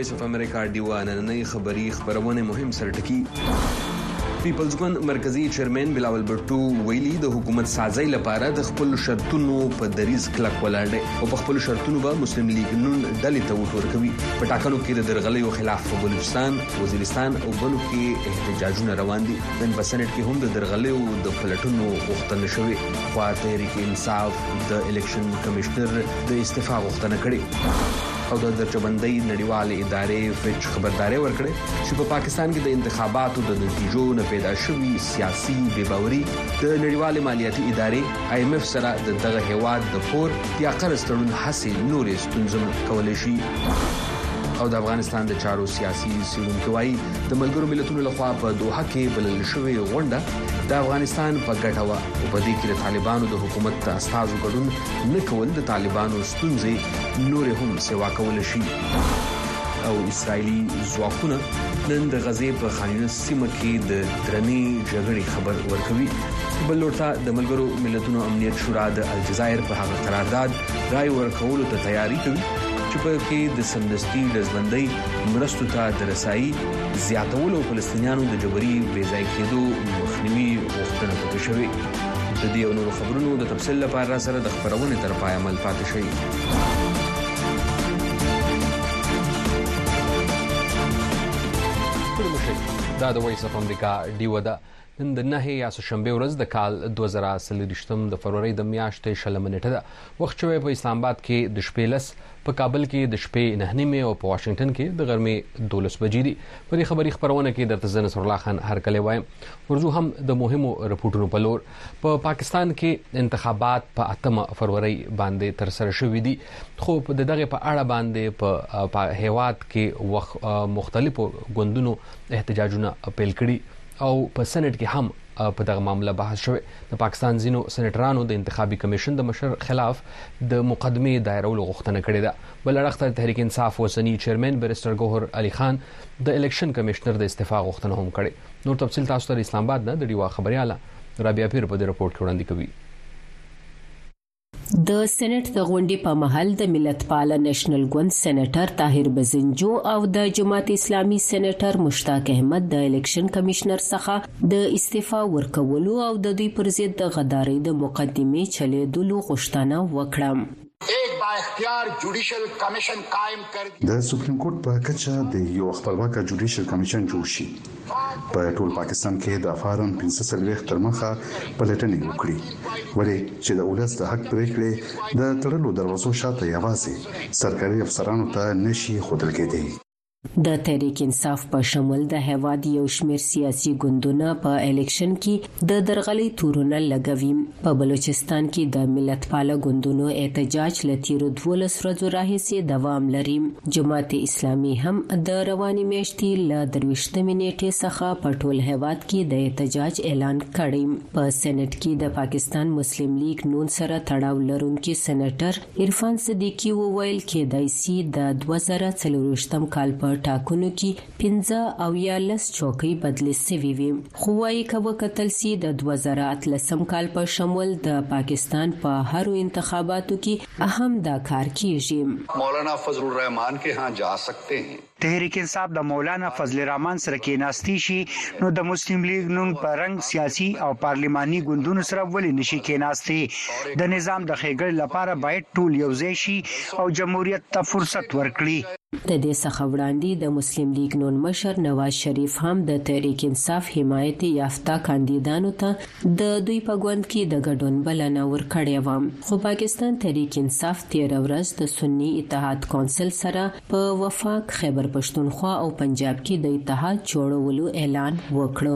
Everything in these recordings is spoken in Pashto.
وایس اف امریکا ډیوه نننۍ خبری خبرونه مهم سرټکی پیپلز ګوند مرکزی چیرمن بلاول بټو ویلي د حکومت سازي لپاره د خپل شرطونو په دریز کلک ولاړ دی او په خپل شرطونو به مسلم لیګ نون ډلې ته ووټ ورکوي په ټاکنو کې د درغلیو خلاف په بلوچستان وزیرستان او بنو کې احتجاجونه روان دي نن په سنټ کې هم د درغلیو د پلټونو غوښتنه شوې خو تحریک انصاف د الیکشن کمشنر د استعفا غوښتنه کړې او د درجبندۍ نړیوال ادارې فچ خبرداري ورکړې چې په پاکستان کې د انتخاباتو د نتیجو نه پیدا شوی سیاسي بې باوري د نړیوال مالیاتي ادارې IMF سره د دغه هیواد د پور یا قرض تړون هڅې نورې ستونزمن کولای شي او د افغانستان د چارو سیاسي سیړونکي وایي د ملګرو ملتونو لخوا په دوحه کې بلل شوې غونډه د افغانستان په ګټه وه او په دې کې د طالبانو د حکومت د استازو ګډون نه کول د طالبانو ستونزې نور هم سیوا کول شي او اسرایلی ځواکونه نن د غزې په خانینس سیمه کې د درنې جګړې خبر ورکوي بل لور ته د ملګرو ملتونو امنیت شورا د الجزایر په هغه قرارداد رای ورکولو ته تیاری کوي چې په کې د سمدستي لزبندۍ مرستو ته د رسایي زیاتولو فلسطینیانو د جبري بیځای کېدو مخنیوي غوښتنه پکې شوې د دې او نورو خبرونو د تفصیل لپاره سره د خبرونې تر پای عمل پاتې شئ ستړي مه شئ دا د وایس اف امریکا ډیوه ده نن د نهې یا سهشنبې ورځ د کال دوه زره څلېرویشتم د فرورۍ د میاشتې شلمه نېټه ده وخت شوی په اسلام اباد کې د شپې لس په کابل کې د شپې نهه نیمې او په واشنګټن کې د غرمې دولس بجې دي په دې خبري خپرونه کې درته زه نصرالله خان هرکلی وایم ورځو هم د مهمو رپورټونو په لور په پاکستان کې انتخابات په اتمه فروری باندې تر سره شوې دي خو د دغه په اړه باندې په هیواد کې وخ مختلفو ګوندونو احتجاجونه پیل کړي او په سنټ کې هم په دغه معاملې بحث شوه د پاکستان زینو سېنیټرانو د انتخابي کمیشن د مشر خلاف د مقدمه دایرولو غوښتنه کړې ده بل اړخ ته تحریک انصاف اوسنی چیرمن بیرستر ګوهر علي خان د الیکشن کمشنر د استعفا غوښتنه هم کړې نور تفصیل تاسو ته اسلام آباد نه د ډیوا خبرياله رابعه پیر په دې رپورټ کې وړاندې کوي. د سېنېټ د غونډې په مهال د ملتپاله نېشنل ګوند سېنېټر طاهر بزنجو او د جماعت اسلامي سېنېټر مشتاق احمد د الیکشن کمشنر څخه د استعفا ورکولو او د دوی پر ضد د غدارۍ د مقدمې چلېدلو غوښتنه وکړه. ایک با اختیار جوډیشل کمیشن قایم کر دی. د سپریم کورټ په کچه د یو خپلواکه جوډیشل کمیشن جوړ شي په ټول پاکستان کې د فارم پنځه څلوېښت تر مخه پلټنې وکړي ولې چې د ولس د حق پریکړې د تړلو دروازو شاته یوازې سرکاري افسرانو ته نه شي ښودل کیدی. د تحریک انصاف په شمول د هیواد یو شمیر سیاسي ګوندونه په الیکشن کې د درغلي تورونه لګوي په بلوچستان کې د ملتپاله ګوندونو احتجاج له تیرو 12 ورځو راهیسې دوام لري جماعت اسلامي هم د رواني میاشتې له درویشتمې نیټې څخه په ټول هیواد کې د احتجاج اعلان کړی په سېنات کې د پاکستان مسلم لیګ نون سره تړاو لرونکي سېنیټر عرفان صدیقي وویل، کېدای سي د دوه زره څلورویشتم کال په ټاکنو کي پنځه او یا لس چوکۍ بدلې سوي وي، خو وايي که وکتل سي د دوه زره اتلسم کال په شمول د پاکستان په هرو انتخاباتو کي هم دا کار کېږي. مولانا فضل الرحمان کې ها جا سکتې هې. تحریک انصاف د مولانا فضل الرحمن سره کېناستې شي نو د مسلم لیګ نون په رنګ سیاسي او پارلماني ګوندونو سره ولې نه شي کېناستې؟ د نظام د ښېګړې لپاره باید ټول یو ځای شي او جمهوریت ته فرصت ورکړي. د دې څخه وړاندې د مسلم لیګ نون مشر نواز شریف هم د تحریک انصاف حمایت یافته کاندیدانو ته د دوی په ګوند کې د ګډون بلنه ورکړې وه خو پاکستان تحریک انصاف تېره ورځ د سني اتحاد کونسل سره په وفاق، خیبرپښتونخوا او پنجاب کې د اتحاد جوړولو اعلان وکړ.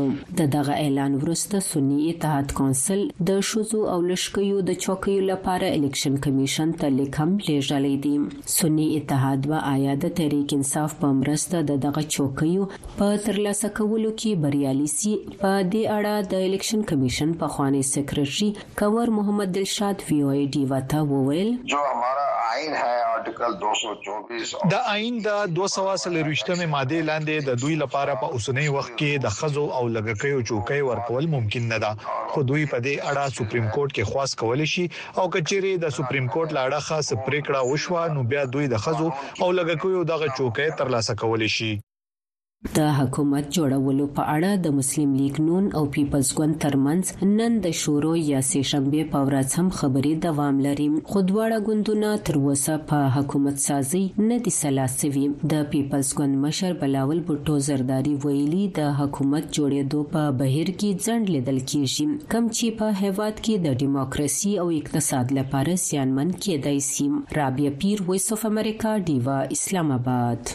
د دغه اعلان وروسته سني اتحاد کونسل د ښځو او لښکیو د چوکیو لپاره الیکشن کمیشن ته لیک هم لېږلی دی. سني اتحاد به آیا د تحریک انصاف په مرسته د دغه چوکیو په ترلاسه کولو کې بریالي شي؟ په دې اړه د الیکشن کمیشن پخوانی سکرټري کور محمد دلشاد وي او ای ډیوه ته وویل. جو همارا آئین هې آرټیکل دو سو چوبیس اور. د آئین د دوه سوه څلرویشتمې مادې لاندې د دوی لپاره په اوسنۍ وخت کې د ښځو او لږکیو چوکۍ ورکول ممکن نه ده خو دوی په دې اړه سپریم کورټ کې خواست کولی شي او که چیرې د سپریم کورټ له اړخه څه پریکړه وشوه نو بیا دوی د ښځو او لږکیو دغه چوکۍ ترلاسه کولی شي. د حکومت جوړولو په اړه د مسلم لیګ نون او پیپلز ګوند ترمنځ نن د شورو یا سې شنبې په ورځ هم خبرې دوام لري خو دواړه ګوندونه تر اوسه په حکومت سازۍ نه دي سلا سوي د پیپلز ګوند مشر بلاول بوټو زرداري ویلي د حکومت جوړېدو په بهیر کې ځنډ لیدل کیږي کم چې په هیواد کې د ډیموکراسي او اقتصاد لپاره زیانمن کیدای سي رابعه پیر ویس اف امریکا ډیوه اسلام آباد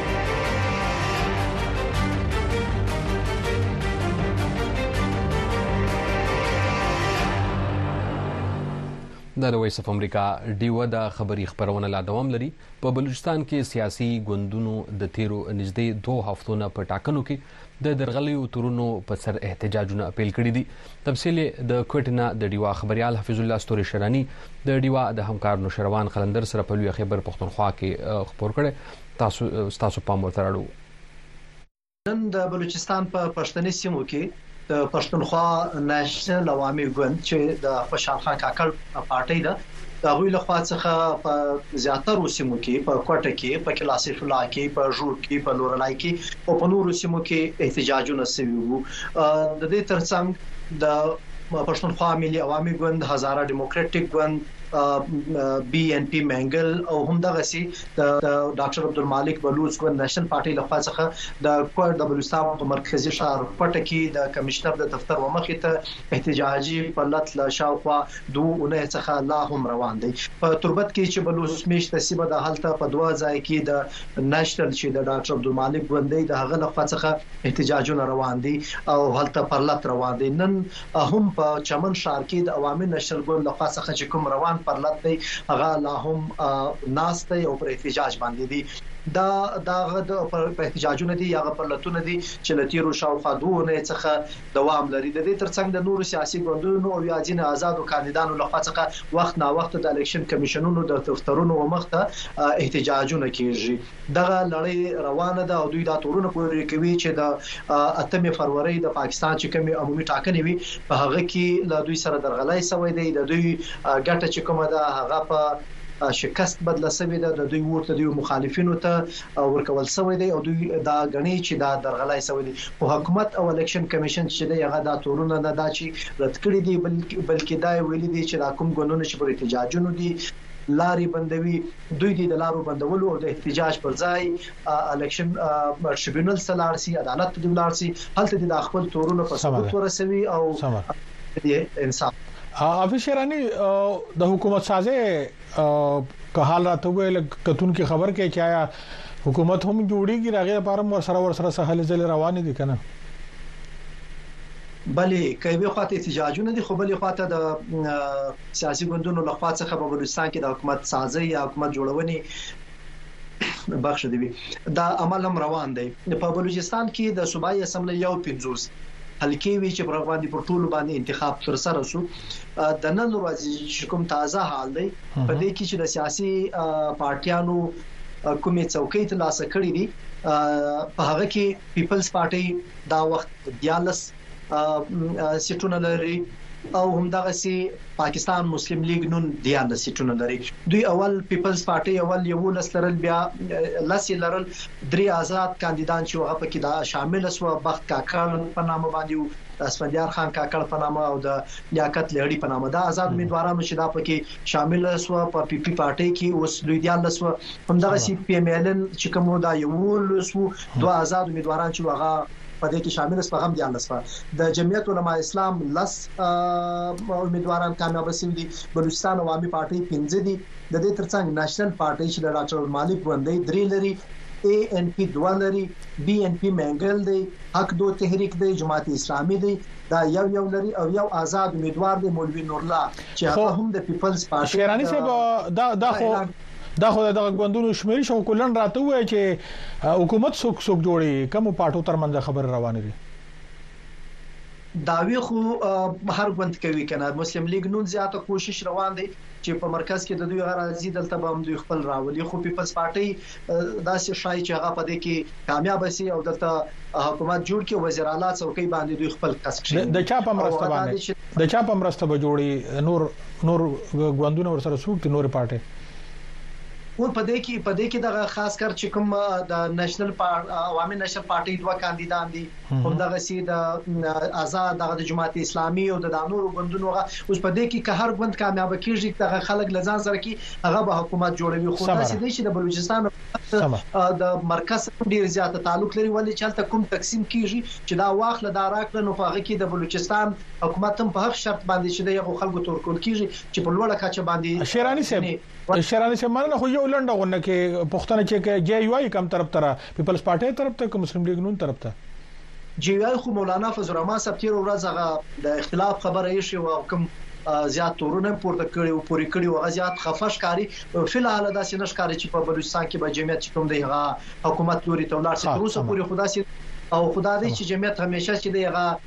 دا د وایس اف امریکا ډیوه د خبري خبرونه لا دوام لري په بلوچستان کې سیاسي ګوندونو د تیرو نږدې دوه هفتو نه په ټاکنو کې د درغلیو تورونو په سر احتجاجونه پیل کړي دي تفصیل د کوټنا د ډیوا خبريال حفیظ الله ستوري شرانی د ډیوا د همکار نوشروان قلندر سره په لوی خبر پښتونخوا کې خبر کړي تاسو تاسو پام ورته راړو نن د بلوچستان په پښتني سیمو کې د پښتونخوا نېشنل عوامي ګوند چې د خوشحال خان کاکړ پارټي ده د هغوی له خوا څخه په زیاترو سیمو کې په کوټه کې، په کلاسیف الله کې، په ژوب کې، په لورنای کې او په نورو سیمو کې احتجاجونه شوي وو. د دې ترڅنګ د پښتونخوا ملي عوامي ګوند، هزاره ډیموکراټیک ګوند، بي ان پي مینګل او همدغسې د ډاکټر عبدالمالک بلوڅ ګوند نېشنل پارټۍ له خوا څخه د کوټ د بلوچستان په مرکزي ښار کوټه کې د کمشنر د دفتر ومخې ته احتجاجي پرلت له شاوخوا دوو اونۍ څخه لا هم روان دی په تربت کې چې بلوڅ میشته سیمه ده هلته په دوه ځای کې د نشتل چې د ډاکټر عبدالمالک ګوندی د هغه لخوا څخه احتجاجونه روان دی او هلته پرلت روان دی نن هم په چمن ښار کې د عوامي نشتل ګوند لخوا څخه چې کوم روان پرلت دی هغه لا هم ناست دی او پر احتجاج باندې دی دا داغه د احتجاجونه دي یا غ پرلتونه دي چې لتیرو شاوخوا دوه اونۍ څخه دوام لري. د دې ترڅنګ د نورو سیاسي ګوندونو او یا ځینې ازادو کاندیدانو له خوا څخه وخت ناوخته د الیکشن کمیشنونو د دفترونو و مخ ته احتجاجونه کیږي. دغه لړۍ روانه ده او دوی دا تورونه پورې کوي چې د اتمې فرورۍ د پاکستان چې کومې عمومي ټاکنې وي په هغه کې له دوی سره درغلی شوی دی، د دوی ګټه چې کومه ده هغه په شکست بدله شوې ده، د دوی ووټ د دوی مخالفینو ته ورکول سوی دی او دوی دا ګڼی چی دا درغلای سوی دی خو حکومت او الیکشن کمیشن چی دی هغه دا تورونه نه دا چی رد کړی دی بلکی دا یی ویلی دی چی دا کوم ګوندونه چی پر احتجاجونو دی لاری بندوی دوی دی د لارو بندولو او د احتجاج پر ځای الیکشن ټریبونل ته لاړ سی عدالت ته دی ولاړ سی هلته دی دا خپل تورونه په ثبوت ورسوی او دی انصاف افیشرانی د حکومت سازی که حال راته ویل کتون کې خبر کې چایا حکومت هم جوړیږي راغې لپاره مو سره ور سره سهل ځل روان دي کنه بلې کوي خواته احتجاجونه دي خو بلې خواته د سیاسي ګوندونو لخوا څخه په بلوچستان کې د حکومت سازي یا حکومت جوړونې بخښه دې وي دا عمل هم روان دی په بلوچستان کې د صوبایي اسمبلۍ یو پنځوس حلقې وی چې پر باندې پر ټولو باندې انتخاب تر سره شو د نن ورځې چې کوم تازه حال دی په دې کې چې د سیاسي پارټیانو کومې څوکۍ ترلاسه کړې دي په هغه کې پیپلز پارټي دا وخت 14 سیټونه لري او همدغه سي پاکستان مسلم لیګ نن 14 سیټونه لري دوی اول پیپلز پارټي اول یو لس لرل بیا لس لرل درې آزاد کاندیدان چې هغه پکې دا شامل سو بخت کاکړ په نامه باندې اسفندیار خان کاکړ په نامه او د لیاقت لهړي په نامه دا آزاد امیدوارانو چې دا پکې شامل شو په پی پی پارټي کې اوس دوی دیال لسو همدغه سی پی ایم ایل ان چې کوم دا یو لسو دوه آزاد امیدواران چې هغه په دې کې شامل سپه غم دیارلس سپه د جمعیت علماء اسلام لس امیدواران کامیاب شوي دي بلوچستان عوامي پارټۍ پنځه دي د دې ترڅنګ نېشنل پارټۍ چې له ډاکټر المالک ګوندۍ درې لري اي ان پي دوه لري بي ان پي مینګل دی حق دو تحریک دی جماعت اسلامي دی دا یو یو لري او یو آزاد امیدوار دی مولوي نورلا چې هغه هم د پیپلز پارټي شیرانی صاحب دا دا خو دا خو دغه ګوندونو شمیري شو کولن راته وای چې حکومت څوک څوک جوړي کوم پاټو ترمنځ خبر روان دي داوی خو هر ګوند کوي کنه مسلم لیګ نون زیاته کوشش روان دی چې په مرکز کې د دوی غراضي دلته به هم دوی خپل راولي خو پیپلز پارټي داسې شای چې هغه په دې کې کامیاب شي او دلته حکومت جوړ کې وزیر اعلی څوکۍ باندې دوی خپل کس کړي د چا په مرسته باندې د چا په مرسته به جوړي نور نور ګوندونه ورسره څوک دي نور پارټي ور په دې کې په دې کې دغه خاص کر چې کوم د نېشنل عوامي نېشنل پارټي دوه کاندیدان دي هم دغه سي د آزاد دغه د جماعت اسلامي او د نورو ګوندونو غا اوس په دې کې که هر ګوند کامیاب کیږي دغه خلک لزان سره کې هغه به حکومت جوړوي خو دا سې چې د بلوچستان د مرکز ډیر زیات تعلق لري ولې چې هلته کوم تقسیم کیږي چې دا واخله دا راکړه نو په هغه کې د بلوچستان حکومت هم په هغ شرط باندې چې دی هغو خلکو ته ورکول کیږي چې په لوړه کچه باندې شیرانی صاحب شیرانی صاحب مننه خو یو لنډه غونډه کې پښتنه چې جې یو ای کم طرف تر پیپلز پارټي طرف ته کوم مسلم لیګ نون طرف ته جی وی خو مولانا فضل الرحمن صاحب تیر ورځ هغه د اختلاف خبره یې شو او کوم زیات تورونه پورته کړي او پوری کړي او زیات خفش کاری فل حال دا سې نش کاری چې په بلوچستان کې به جمعیت کوم دی هغه حکومت لوري تولار سي تر اوسه پوری خدا سي او خدا دې چې جمعیت همیشه چې دی هغه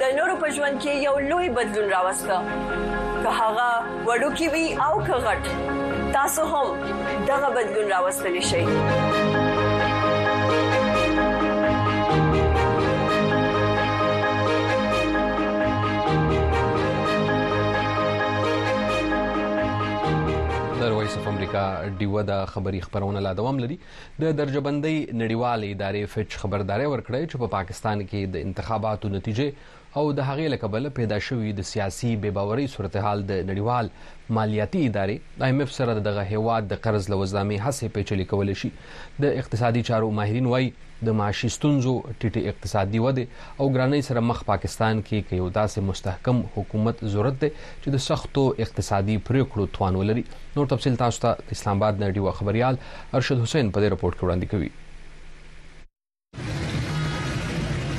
د نورو په ژوند کې یو لوی بدلون راوسته که هغه وړوکی وي او که غټ تاسو هم دغه بدلون راوستلی شئ د رويس اف امریکا ډیوه د خبري خبرونه لا دوام لري د درجه بندۍ نړیوالې ادارې فچ خبرداری ورکړی چې په پاکستان کې د انتخاباتو نتیجې او د هغې له کبله پیدا شوي د سیاسي بې باورۍ صورتحال د نړیوال مالیاتي ادارې آی ایم ایف سره د دغه هیواد د قرض له وزدامې هڅې پیچلې کولی شي د اقتصادي چارو ماهرین وایي د معاشي ستونزو ټیټې اقتصادي ودې او ګرانۍ سره مخ پاکستان کې که یو داسې مستحکم حکومت ضرورت دی چې د سختو اقتصادي پریکړو توان ولري نور تفصیل تاسو ته اسلام آباد نه ډیوه خبریال ارشد حسین په دې رپورټ کې وړاندې کوي.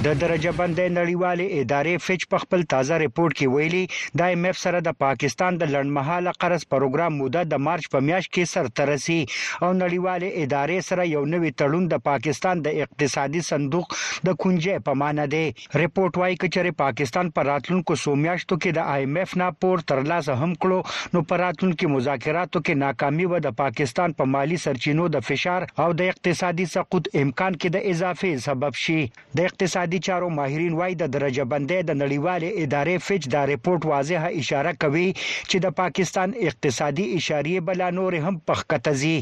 د درجه بندۍ نړیوالې ادارې فچ په خپل تازه رپورټ کې ویلي، د ایم ایف سره د پاکستان د لنډمهاله قرض پروګرام موده د مارچ په میاشت کې سر ته رسي او نړیوالې ادارې سره یو نوی تړون د پاکستان د اقتصادي صندوق د کونجۍ په معنی دی. رپورټ وايي که چېرې پاکستان په راتلونکو څو میاشتو کې د آی اېم اېف نه پور ترلاسه هم کړو نو په راتلونکي مذاکراتو کې ناکامي به د پاکستان په مالي سرچینو د فشار او د اقتصادي سقوط امکان کې د اضافې سبب شي. د اقتصادي چارو ماهرین وايي د درجه بندۍ د نړیوالې ادارې فچ دا رپورټ واضحه اشاره کوي چې د پاکستان اقتصادي اشاریې به لا نورې هم په ښکته ځي.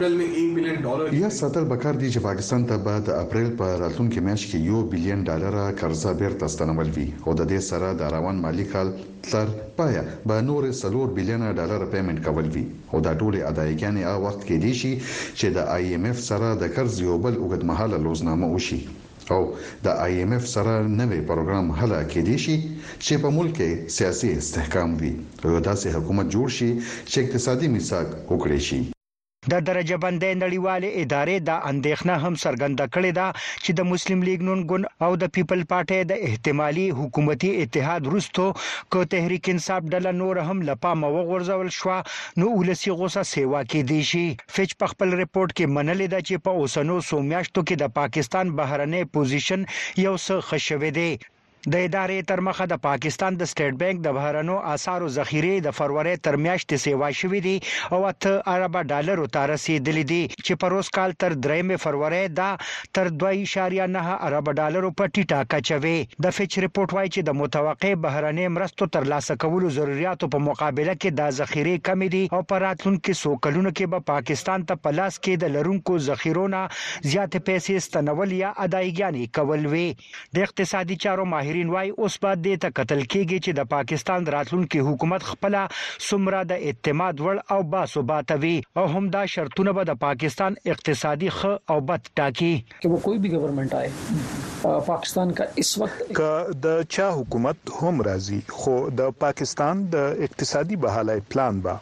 ریاض صدر بکار دي چې پاکستان ته به د اپریل په راتلونکې میاشت کې یو بیلیون ډالره قرضه بیرته ستنول وي او د دې سره د روان مالي کال تر پایه به نورې څلور بیلیونه ډالره پیمنټ کول وي او دا ټولې ادایګانې هغه وخت کیدی شي چې د آی ایم ایف سره د قرض یو بل اوږدمهاله لوظنامه وشي. او د آی ایم اف سره نوی پروګرام هله کیدی شی چی په ملک کی سیاسی استحکام وی او یو داسی حکومت جوړ شی چی اقتصادی میثاق وکړی شی. د درجه بندۍ نړیوالې ادارې دا اندېښنه هم څرګنده کړې ده چې د مسلم لیګ نون ګوند او د پیپل پارټۍ د احتمالي حکومتي اتحاد وروسته که تحریک انصاف ډله نوره هم له پامه وغورځول شوه نو ولسي غوسه سېوا کېدی شي. فیچ په خپل رپوټ کې منلې ده چې په اوسنو څو میاشتو کې د پاکستان بهرنی پوزیشن یو څه ښه شوی دی. د ادارې تر مخه د پاکستان د سټیټ بانک د بهرنو اسعارو ذخیرې د فرورۍ تر میاشتې سیوا شوې دي او اته اربه ډالرو ته رسیدلې دي چې پروس کال تر دریمې فرورۍ دا تر دوه اعشاریه نهه اربه ډالرو په ټیټه کچه وې. د فیچ رپوټ وايي چې د متوقع بهرنۍ مرستو تر لاسه کولو ضروریاتو په مقابله کې دا ذخیرې کمې دي او په راتلونکي څو کلونو کې به پاکستان ته په لاس کې د لرونکو ذخیرو نه زیاتې پیسې ستنول یا ادایګیانې کول وي. د اقتصادي چارو ماهرین وايي، اوس به دې ته کتل کېږي چې د پاکستان راتلونکی حکومت خپله څومره د اعتماد وړ او با ثباته وي او همدا شرطونه به د پاکستان اقتصادي ښه او بد ټاکي. که وو کوی بی ګورنمنټ آئې پاکستان کا اس وقت. که د چا حکومت هم راځي خو د پاکستان د اقتصادي بحالۍ پلان به.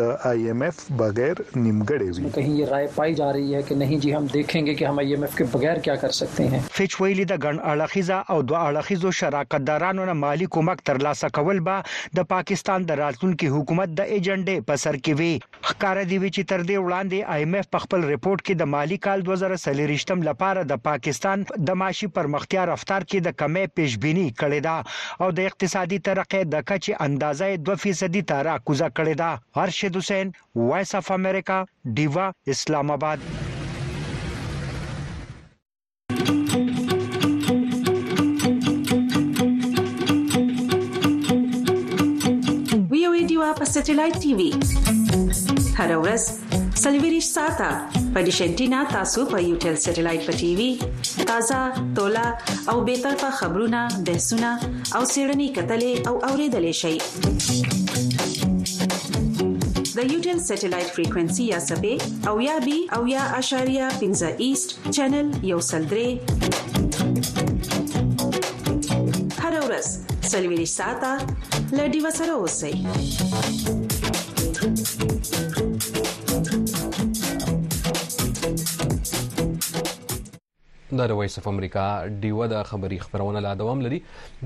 د آی ایم ایف بغیر نیمګړی وي. کهين يې رائے پائي جا رهي هې که نهين جي هم ديکهين ګې که هم آئي ايم ايف کي بغير کيا کر سکتې هې. فیچ ویلي د ګڼ اړخیزه او دوه اړخیزو شراکتدارانو نه مالي کومک ترلاسه کول به د پاکستان د راتلونکي حکومت د ایجنډې په سر کې وي. ښکاره دې وي چې تر دې وړاندې آی ایم ایف په خپل رپوټ کې د مالي کال دوه زره څلېرویشت لپاره د پاکستان د معاشي پرمختیا رفتار کې د کمۍ پیشبیني کړې ده او د اقتصادي ترقۍ د کچې اندازه یې دوه فیصدي ته را کوزه کړې ده. ارشد حسین، وایس اف امریکا، ډیوه، اسلام اباد. ویو ای ډیوه په سټلایټ ټي وي هره ورځ سلیویریش ساته په ډیشنټینا تاسو په یو ټل سټلایټ په ټي وي تازه تولا او به طرفه خبرونه بحثونه او سیړنی کتلې او اوریدلې شي د یوټل سټلایټ فریکوئنسي یا سبې او یا بي او یا اشاریه 15 ایست چینل یو سلدري هر ورځ سلویری ساته لډي وسره اوسئ د رويس اف امریکا ډیوه د خبري خبرونه لا دوام لري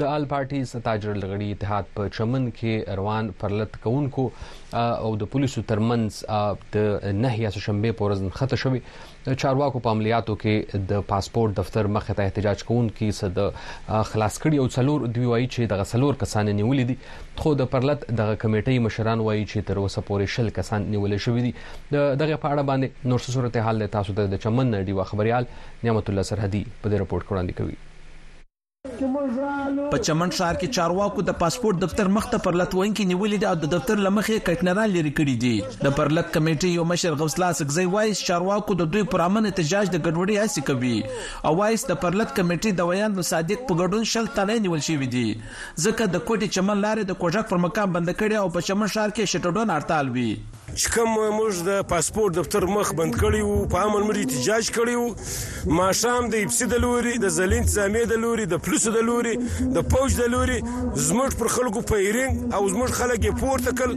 د آل پارټیز تاجر لغړي اتحاد په چمن کې روان پرلت کوونکو او د پولیسو ترمنځ د نهي اس شنبه پورز خطه شوی د چارواکو په عملیاتو کې د پاسپورټ دفتر مخې ته احتجاج کوونکي څه د خلاص کړي او څلور دوی وایي چې دغه څلور کسان نیولي دي خو د پرلت دغه کمیټې مشران وایي چې تر اوسه پورې شل کسان نیول شوي دي د دغه په اړه باندې نور څه صورتحال دی تاسو ته د چمن ډیوه خبريال نعمت الله سرحدي په دې رپورټ کې وړاندې کوي په چمن ښار کې چارواکو د پاسپورت دفتر مخ ته پرلت وهونکي نیولي دي او د دفتر له مخې یې کټنران لرې کړي دي د پرلت کمیټې یو مشر غوث الله اڅکزی وایي چې چارواکو د دوی پر امن احتجاج د ګډوډۍ هڅې کوي او وایي چې د پرلت کمیټې د ویاند مصادق په ګډون شل تنه نیول شوي دي ځکه د کوټې چمن لارې د کوژک پر مقام بنده کړې او په چمن ښار کې شټډون هړتال وي. چې کوم موږ د پاسپورت دفتر مخ بند کړی وو په امن موږ احتجاج کړی وو ماښام د ایپسی د لوري د ځلې انتظامیې د لوري د پولیسو د لوري د پوج د لوري زموږ پر خلکو فایرینګ او زموږ خلک یې پورته کړل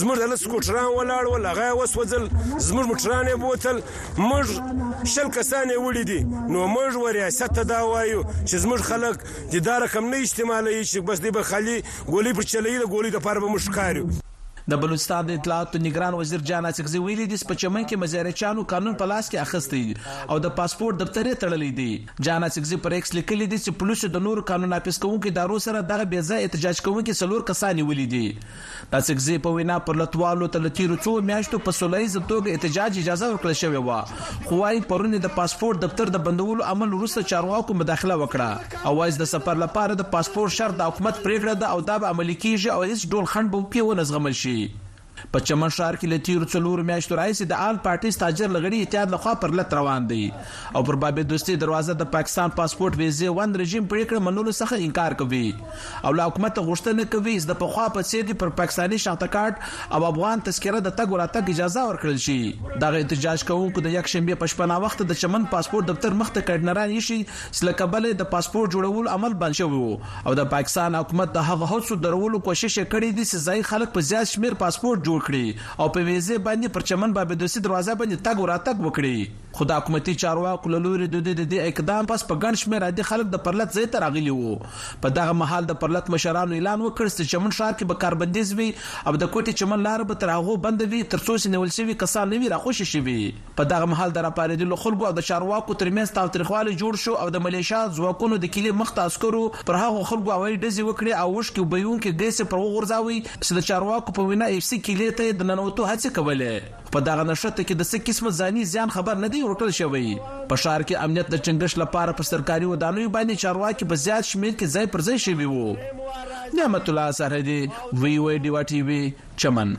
زموږ د لس کوټران ولاړ ول هغه وسوځل زموږ موټران یې بوتل موږ شل کسان یې وړي دي نو موږ و ریاست ته دا وایو چې زموږ خلک د دا رقم نه استعمالوي چې بس دی به خالي ګولۍ پر چلوي د ګولۍ دپاره به موږ ښکار یو د بلوچستان د اطلاعاتو نګران وزیر جان اڅکزي ویلي دي چې په چمن کې مزارچیانو قانون په لاس کې اخیستی او د پاسپورټ دفتر یې تړلی دی. جان اڅکزي پر ایکس لیکلي دي چې پولیسو د نورو قانون نافذ کوونکو ادارو سره دغه بې ځایه احتجاج کوونکي څلور کسان نیولي دي. د اڅکزي په وینا پرلتوالو ته له تیرو څو میاشتو په سوله ییزه توګه احتجاج اجازه ورکړل شوې وه خو وايي پرون یې د پاسپورټ دفتر د بندولو عمل وروسته چارواکو مداخله وکړه. اواز د سفر لپاره د پاسپورت شرط د حکومت پرېکړه ده او دا به عملي کېږي او هېڅ ډول خنډ به پرې ونه زغمل شي. په چمن ښار کې له تېرو څلورو میاشتو راهیسې د آل پارټۍ ستاجر له غړي اتحاد له خوا پر لت روان دی او پر باب دوستۍ دروازه د پاکستان پاسپورت وېزې ون رژیم پرېکړه منلو څخه انکار کوي او له حکومته غوښتنه کوي چې د پخوا په څېر دې پر پاکستاني شناخته کارت او افغان تذکره د تګ راتګ اجازه ورکړل شي. دغه احتجاج کوونکو د یکشنبې په شپه ناوخته د چمن پاسپورت دفتر مخته کټنران ایښي چې له کبله یې د پاسپورټ جوړولو عمل بند شوی وو او د پاکستان حکومت د هغو هڅو درولو کوشش یې کړی دی چې ځايي خلک په زیات شمېر پاسپورټ جوړ کړي او په ویزې باندې پر چمن بابیدوسي دروازه باندې تګ و راتګ وکړي خو د حکومتي چارواکو له لوري ددوی د دې اقدام پس په ګڼ شمېر عادي خلک د پرلت ځای ته راغلي وو په دغه مهال د پرلت مشرانو اعلان وکړ چې د چمن ښار کې به کاربندیز وي او د کوټې چمن لاره به تر هغو بنده وي ترڅو چې نیول شوي کسان نه وي راخوشې شوي. په دغه مهال د راپارېدلو خلکو او د چارواکو ترمنځ تاوتریخوالی جوړ شو او د ملېشا ځواکونو د کلي مخته عسکرو پر هغو خلکو هوایي ډزې وکړې او اوښکې وبهیونکي ګیس یې پر وغورځاوه چې د چارواکو په وینا اېف سي کلي ته یې د ننوتو هڅې کولې خو په دغه نښته کې د څه قسمه ځاني زیان خبر نه دی ورکړل شوی. په ښار کې امنیت د ټینګښت لپاره پر سرکاري ودانیو باندې چارواکي په زیات شمېر کې ځای پر ځای شوي وو. نعمت الله سرحدي، وي او ای ډیوه ټي وي، چمن.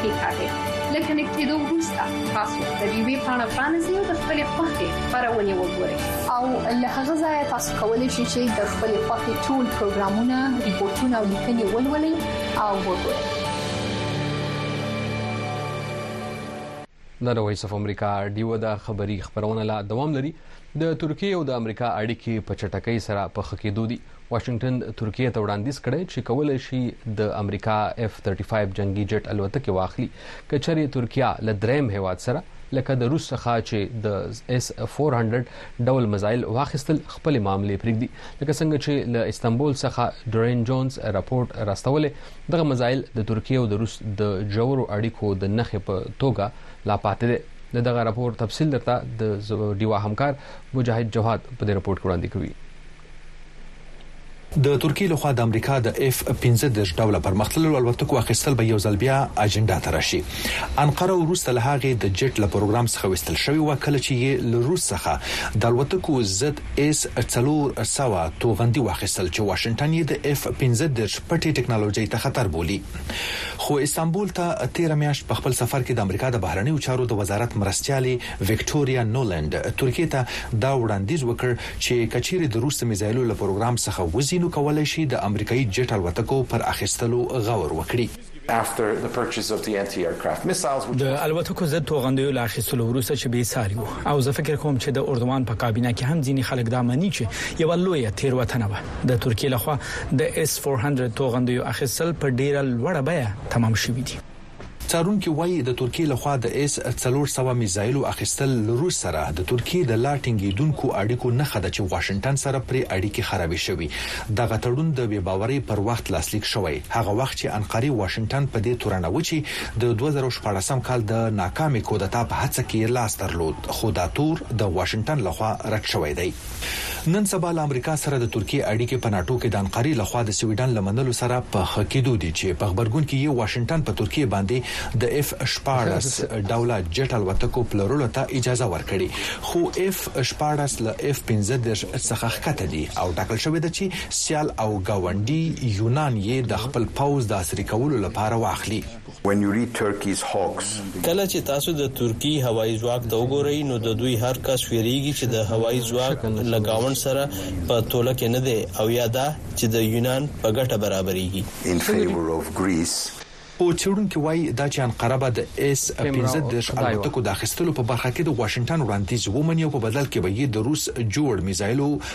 کې کاږي لکه نکټېدو وروسته تاسو د ویوی پاڼه پرانیزئ او د خپل خوښې خبرونه وګورئ او له هغه ځایه تاسو کولی شئ چې د خپل خوښې ټول پروګرامونه ریپورتونه او لیکنې ولولئ او وګورئ د وایس اف امریکا ډیو د خبری خبرونه لا دوام لري د ترکیې او د امریکا اړیکې په چټکۍ سره په ښه کېدو دي. واشنګټن ترکیې ته وړاندیز کړی چې کولای شي د امریکا اف ترټي فایف جنګي جټ الوتکې واخلي که چېرې ترکیه له درېیم هېواد سره لکه د روس څخه چې د اس فور هنډرډ ډول مزایل واخیستل خپلې معاملې پرېږدي. لکه څنګه چې له استنبول څخه ډورین جونز راپورټ راستولی، دغه مزایل د ترکیې او د روس د ژورو اړیکو د نښې په توګه لا پاتې دی. د دغه راپور تفصیل درته د ډیوا همکار مجاهد جواد په دې راپور کې وړاندې کوي. د ترکیې لخوا د امریکا د اف پنځه دېرش ډوله پرمختللو الوتکو اخیستل به یو ځل بیا اجنډا ته راشي. انقره وروسته له هغې د جیټ له پروګرام څخه ویستل شوې وه کله چې یې له روس څخه د الوتکو زد ایس څلور سوه توغندي واخیستل چې واشنګټن یې د اف پنځه دېرش پټې ټکنالوژۍ ته خطر بولي. خو استانبول ته تېره میاشت په خپل سفر کې د امریکا د بهرنیو چارو د وزارت مرستیالې ویکټوریا نولند ترکیې ته دا وړاندیز وکړ چې که چیرې د روس د میزایلو له پروګرام څخه وځي نو کولای شي د امریکایي جیټ الوتکو پر اخیستلو غور وکړي. د الوتکو ضد توغندیو له اخیستلو وروسته چې بې ساري وو او زه فکر کوم چې د اردوان په کابینه کې هم ځینې خلک دا مني چې یوه لویه تېروتنه وه د ترکیې لخوا د اېس فور هنډرېډ توغندیو اخیستل په ډېره لوړه بیه تمام شوي دي. څارونکي وايي، د ترکیې له خوا د اېس څلور سوه میزایلو اخیستل له روس سره د ترکیې د لا ټینګېدونکو اړیکو نښه ده چې واشنګټن سره پرې اړیکې خرابې شوي. دغه تړون د بې باورۍ پر وخت لاسلیک شوی، هغه وخت چې انقرې واشنګټن په دې تورنوه چې د دوه زره او شپاړسم کال د ناکامې کودتا په هڅه کې یې لاس درلود، خو دا تور د واشنګټن له خوا رد شوی دی. نن سبا له امریکا سره د ترکیې اړیکې په ناټو کې دانقرې له خوا د سویډن له منلو سره په ښه کیدو دي چې په غبرګون کې یې واشنګټن په ترکیې باندې د اف شپاړس ډوله جټ الوتکو پلورلو ته اجازه ورکړې خو اف شپاړس له اف پنځه دېرش څخه ښکته دي او ټاکل شوې ده چې سیال او ګاونډي یونان یې د خپل پوځ د عصري کولو لپاره واخلي. When you read Turkey's Hawks. کله چې تاسو د ترکیې هوایي ځواک ته وګورئ، نو د دوی هر کس وېرېږي چې د هوایي ځواک له ګاونډ سره په توله کې نه دی او یا دا چې د یونان په ګټه برابرېږي. In favor of Greece. خو څېړونکي وايي، دا چې انقره به د اېس پنځه دېرش الوتکو د اخیستلو په برخه کې د واشنګټن وړاندیز ومني او په بدل کې به یې د روس جوړ میزایلو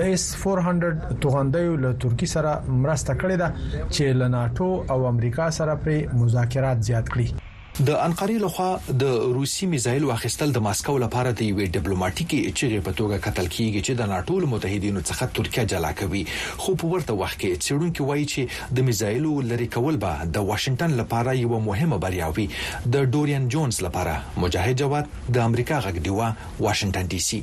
د اس فور هنډرډ توغندیو له ترکیې سره مرسته کړې ده چې له ناټو او امریکا سره پرې مذاکرات زیات کړي. د انقرې له خوا د روسي میزایلو اخیستل د ماسکو لپاره د یوې ډیپلوماټیکې چیغې په توګه کتل کیږي چې د ناټو له متحدینو څخه ترکیه جلا کوي خو په ورته وخت کې څیړونکي وايي چې د میزایلو لرې کول به د واشنګټن لپاره یوه مهمه بریا وي د ډوریان جونز لپاره مجاهد جواد د امریکا غږ ډیوه واشنګټن ډي سي.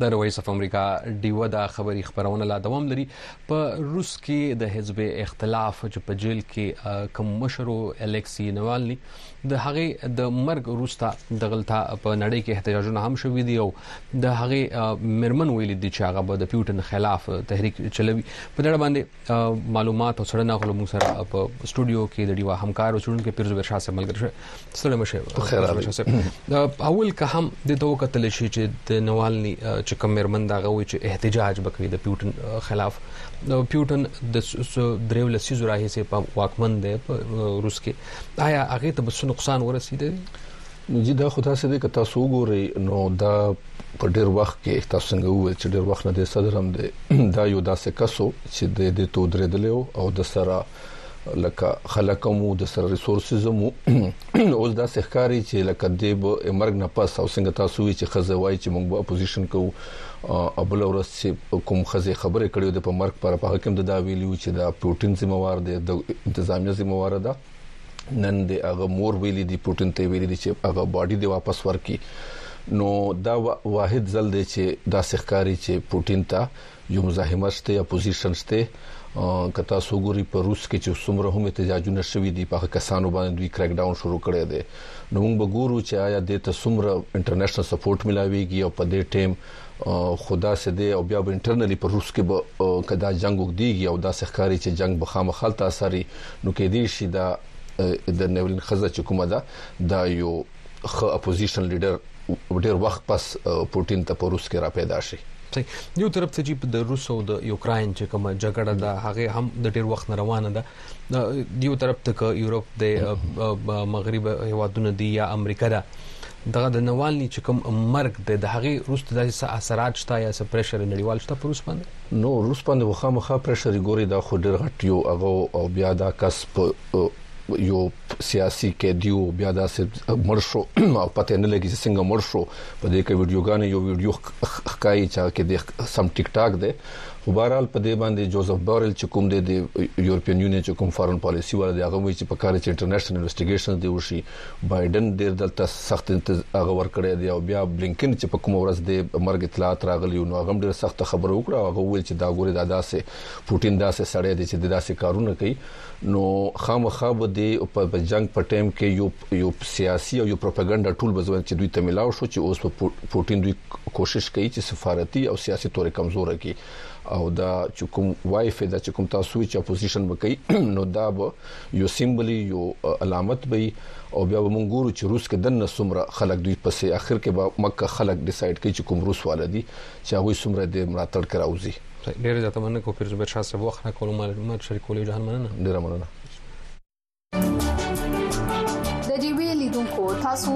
د رويس اف امریکا ډیوه د خبري خبرونه لا دوام لري په روس کې د حزب اختلاف چې په جیل کې کوم مشرو الکسی نوالني د هغه د مرګ وروسته د غلطه په نړۍ کې احتجاجونه هم شوې دي او د هغه مرمن ویل دي چې هغه به د پیوټن خلاف تحریک چلوي په دې باندې معلومات او څړنه غلو مو سره په سټوډیو کې د ډیوا همکار او چونکو پیرزو ورشا سره ملګری شو ستړي مشه خیر راغلی اول که هم د دوه قتل شي چې د نوالني چې کوم مرمن دا غوي چې احتجاج وکړي د پیوټن خلاف پیوټن د دریو لسیزو راهیسې په واکمن دی په روس کې آیا هغه ته بس نقصان ورسیدلی نو جی دا خو داسې دی که تاسو وګورئ نو دا په ډېر وخت کې تاسو څنګه وویل چې ډېر وخت نه دی صدر هم دی دا یو داسې کس و چې د دې ته ودرېدلی و او د سره لکه خلک هم وو د سره ریسورسز هم وو اوس داسې ښکاري چې لکه دې به مرګ نه پس او څنګه تاسو وی چې خزه وای چې موږ به اپوزیشن کوو او بل ورځ چې کوم خزه خبرې کړې د په مرګ پر په حکم د دا ویلیو چې دا پروتین ذمہ وار دی د انتظامیه ذمہ وار ده نن د هغه مور ویلي دي پوتين ته ویلي دي چې هغه باډي دی واپس ورکي نو دا واحد ځل دی چې دا سخکاری چې پوتين ته یو مزاحمت شته یا پوزیشن شته کتا سوګوري په روس کې چې څومره هم احتجاجونه شوي دي په کسانو باندې دوی کریک ډاون شروع کړي دي نو موږ به ګورو چې آیا د ته څومره انټرنیشنل سپورټ ملاويږي او په دې ټیم خو داسې دی او بیا به انټرنلي په روس کې به که دا جنګ اوږدیږي او داسې ښکاري چې جنګ به خامخا هلته اثري نو کېدای شي دا د نیورین خزه چې کومه ده دا یو خه اپوزیشن لیډر ډیر وخت پس پوتین ته په روس کې را پیدا شي یو طرف ته چې د روس او د یوکراین چې کومه جګړه ده هغه هم د ډیر وخت روانه ده دیو طرف ته ک یورپ د مغرب هوادونه دی یا امریکا ده دغه د نوالني چې کوم مرګ د د هغه روس د داسې اثرات شته یا څه پرېشر نړیوال شته پر روس باندې نو روس باندې وخامخه پرېشر ګوري دا خو ډېر غټ یو هغه او بیا دا کس په یو سیاسي قیدی او بیا داسې مړ شو او پته نه لګي چې څنګه مړ شو په دې کې ویډیوګانې یو ویډیو ښکایي چې کې د سم ټیک ټاک دی خو بهرحال په دې باندې جوزف بورل چې کوم دی د یورپین یونین چې کوم فارن پالیسی والا دی هغه وایي چې په کار چې انټرنیشنل انویسټیګیشنز دی وشي بایډن ډیر دلته سخت هغه ورکړی دی او بیا بلینکن چې په کوم ورځ دی مرګ اطلاعات راغلی نو هغه ډیر سخت خبره وکړه هغه ویل چې دا ګوره دا داسې پوتین داسې سړی دی چې داسې کارونه کوي نو خامخا به د په جنګ په ټیم کې یو یو سیاسي او یو پروپاګاندا ټول بزوند چې دوی تملاو شو چې اوس په پوتين دوی کوشش کوي چې سفارتي او سیاسي تورې کمزور کړي او دا چې کوم وای فدا چې کوم تاسو چې اپوزیشن وکړي نو دا به یو سیمبلی یو علامت به او بیا به مونږ ګورو چې روس کې دنه سمره خلک دوی پسې اخر کې به مکه خلک ډیسایډ کوي چې کوم روس والدي چې هغوی څومره د ملاتړ کې راوځي ډېر زیاته مننه کوم پیر زبیر شاه صاحب وخت راکولو معلومات شریکولو جهان مننه ډېر مننه د ډي وی لیدونکو تاسو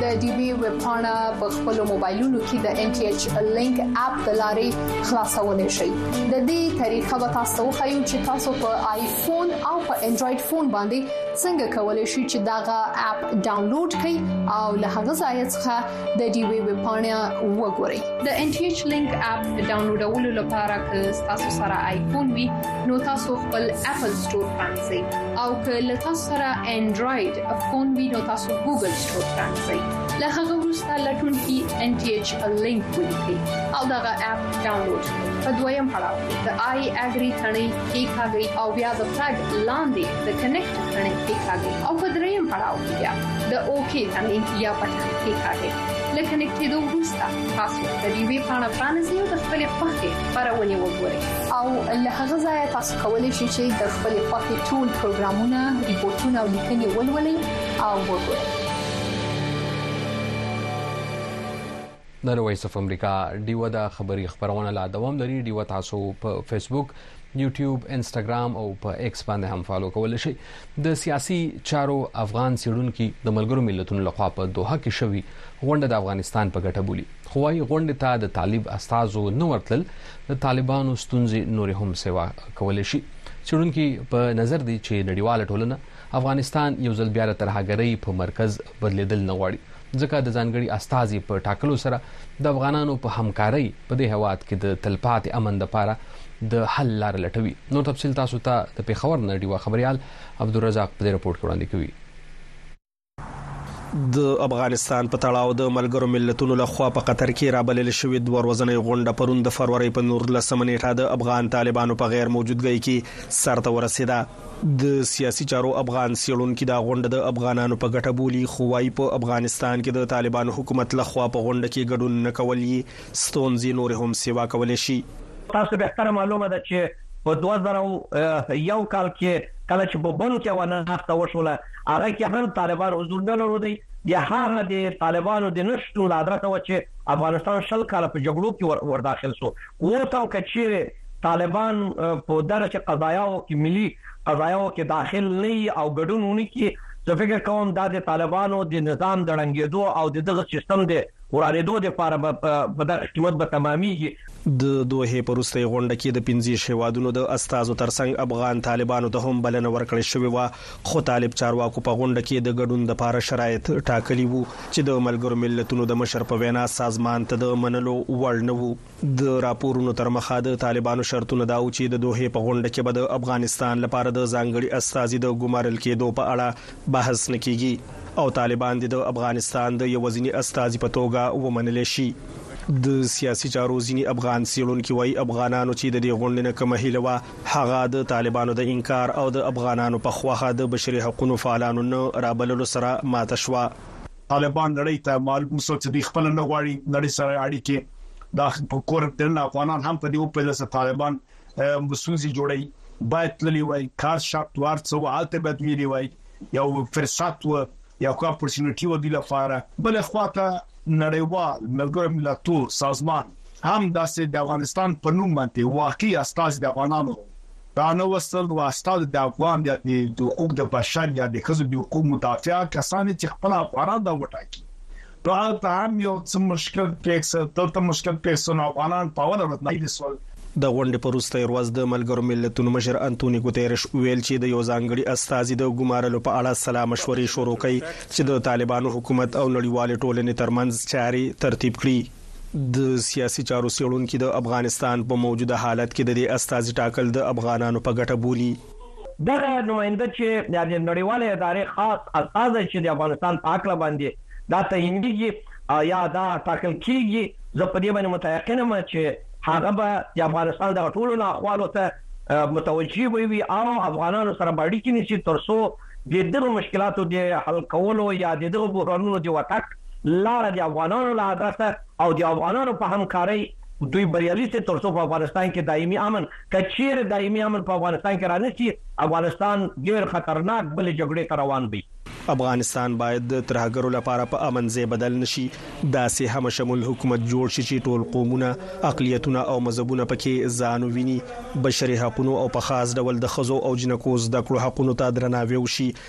د ډي وی ویب پاڼه په خپل موبایلونو کې د ان ټي ایچ لینک اپ د لارې خلاصولای شئ د دې طریقه به تاسو ته وښیم چې تاسو په آیفون او په انډراید فون باندې څنګه کولای شئ چې داغه اپ ډاونلوډ کړئ او له هغه ځای څخه د ډیوې ویب پاڼه وګورئ د ان ټي ایچ لینک اپ ډاونلوډولو لپاره که تاسو سره آیفون وي نو تاسو خپل اپل ستور پرانځئ او که له تاسو سره انډراید فون وي نو تاسو ګوګل ستور پرانځئ له هغه وروسته لټون کې ان ټي ایچ لینک ولیکئ او دغه اپ ډاونلوډ په دویم پړاو د آی اګری ثنې کې کاږي او بیا د فلګ لاندې د کنیکټ ثنې کې کاږي او په دریم پړاو کې بیا د اوکی ثنې یا په کې کاږي لکه نکټېدو وروسته تاسو د دې وی پاڼه پرانیزئ او د خپلې خوښې خبرونه وګورئ او له هغه ځایه تاسو کولی شئ چې د خپلې خوښې ټول پروګرامونه ریپورتونه او لیکنې ولولئ او وګورئ د نوایس اف امریکا ډیوه د خبری خبرونه لا دوام لري ډیوه تاسو په فیسبوک یوټیوب انستګرام او په ایکس باندې هم فالو کول شي د سیاسي چارو افغان څېړونکي د ملګرو ملتونو لخوا په دوحه کې شوی غونډه د افغانستان په ګټه بولي خو وايي غونډې ته د طالب استازو نه ورتلل د طالبانو ستونزې نور هم سیوا کول شي څېړونکي په نظر دي چې نړیواله ټولنه افغانستان یو ځل بیا د ترهګرۍ په مرکز بدلېدل نه غواړي، ځکه د ځانګړي استازي په ټاکلو سره د افغانانو په همکارۍ په دې هېواد کې د تلپاتې امن لپاره د حل لاره لټوي. نور تفصیل تاسو ته د پېښور نه ډیوه خبریال عبدالرزاق په دې رپورټ کې وړاندې کوي. د افغانستان په تړاو د ملګرو ملتونو له خوا په قطر کې رابلل شوې دوه ورځنۍ غونډه پرون د فرورۍ په نولسمه نېټه د افغان طالبانو په غیر موجودګۍ کې سرته ورسېده. د سیاسي چارو افغان څېړونکي دا غونډه د افغانانو په ګټه بولي، خو وايي په افغانستان کې د طالبانو حکومت له خوا په غونډه کې ګډون نه کول یې ستونزې نورې هم سېوا کولی شي. تاسو ته بهتره معلومه ده چې په دوه زره او یو کال کې کله چې په بن کې یوه ناسته وشوله، هغه کې هم طالبان حضور نه لرودی، بیا هغه د طالبانو د نه شتون له ادرسه وه چې افغانستان شل کاله په جګړو کې ورداخل شو. ووت او که چیرې طالبان په دغه چې قضایاو کې ملي قضایاو کې داخل نه وي او ګډون ونه کړي زه فکر کوم دا د طالبانو د نظام د ړنګېدو او د دغه سیستم د ورانېدو لپاره به په دغه قیمت به تمامېږي. د دوحې په وروستۍ غونډه کې د پنځیش هېوادونو د استازو ترڅنګ افغان طالبانو ته هم بلنه ورکړل شوې وه خو طالب چارواکو په غونډه کې د ګډون دپاره شرایط ټاکلي وو چې د ملګرو ملتونو د مشر په وینا سازمان ته د منلو وړ نه وو. د راپورونو تر مخه د طالبانو شرطونه دا وو چې د دوحې په غونډه کې به د افغانستان لپاره د ځانګړي استازي د ګمارل کیدو په اړه بحث نه کیږي او طالبان دې د افغانستان د یوازیني استازي په توګه ومنل شي. د سیاسي چارو ځیني افغان څیړونکي وایي افغانانو چې ددې غونډې نه کومه هیله وه، هغه د طالبانو د انکار او د افغانانو په خوښه د بشري حقونو فعالانو نه رابللو سره ماته شوه. طالبان نړۍ ته معلوم شو چې دوی خپله نه غواړي نړۍ سره اړیکې. د کور دننه افغانان هم په دې وپوهېدل چې طالبان مسوزي جوړوي، باید تللي وای، کار شرط وار څه و، هلته باید ویلي وای، یو فرصت و، یو ښه اپورچونټي وه دوی لپاره. بلې خوا ته نړیوال ملګرو ملتو سازمان هم داسې د افغانستان په نوم باندې واقعي استازي د افغانانو رانه وستل و استازي د افغان یا د حقوق د بشر یا د ښځو د حقوق مدافع کسان چې خپل افغانان دا وټاکي نو هلته هم یو څه مشکل پیښ سو دلته مشکل پیښ سو نو افغانان په اوله ورځ ناهیلي سول د غونډې په وروستۍ ورځ د ملګرو ملتونو مشر انتوني ګوتېرش وویل چې د یو ځانګړي استازي د ګومارلو په اړه سلا مشورې شروع کړي چې د طالبانو حکومت او نړیوالې ټولنې ترمنځ چارې ترتیب کړي. د سیاسي چارو څېړونکي د افغانستان په موجوده حالت کې د دې استازي ټاکل د افغانانو په ګټه بولي. دغه نماینده چې د دې نړیوالې ادارې خاص استازی چې د افغانستان په هکله باندې دا تعینیږي یا دا ټاکل کیږي، زه په دې باندې متیقن یم چې هغه به د افغانستان دغه ټولو ناخوالو ته متوجه به وي او افغانانو سره به اړیکې نیسي تر څو د دغو مشکلاتو د حل کولو یا د دغو بحرانونو د وتک لاره د افغانانو له ادرسه او د افغانانو په همکارۍ دوی بریالي سي تر څو په افغانستان کې دایمي امن که چیرې دایمي امن په افغانستان کې رانه شي، افغانستان ډیر خطرناک بلې جګړې ته روان دی. افغانستان باید د ترهګرو لپاره په امن ځای بدل نه شي، داسې همه شمول حکومت جوړ شي چې ټول قومونه، اقلیتونه او مذهبونه په کې ځان وویني، بشري حقونو او په خاص ډول د ښځو او جینکو زده کړو حقونو ته درناوی وشي،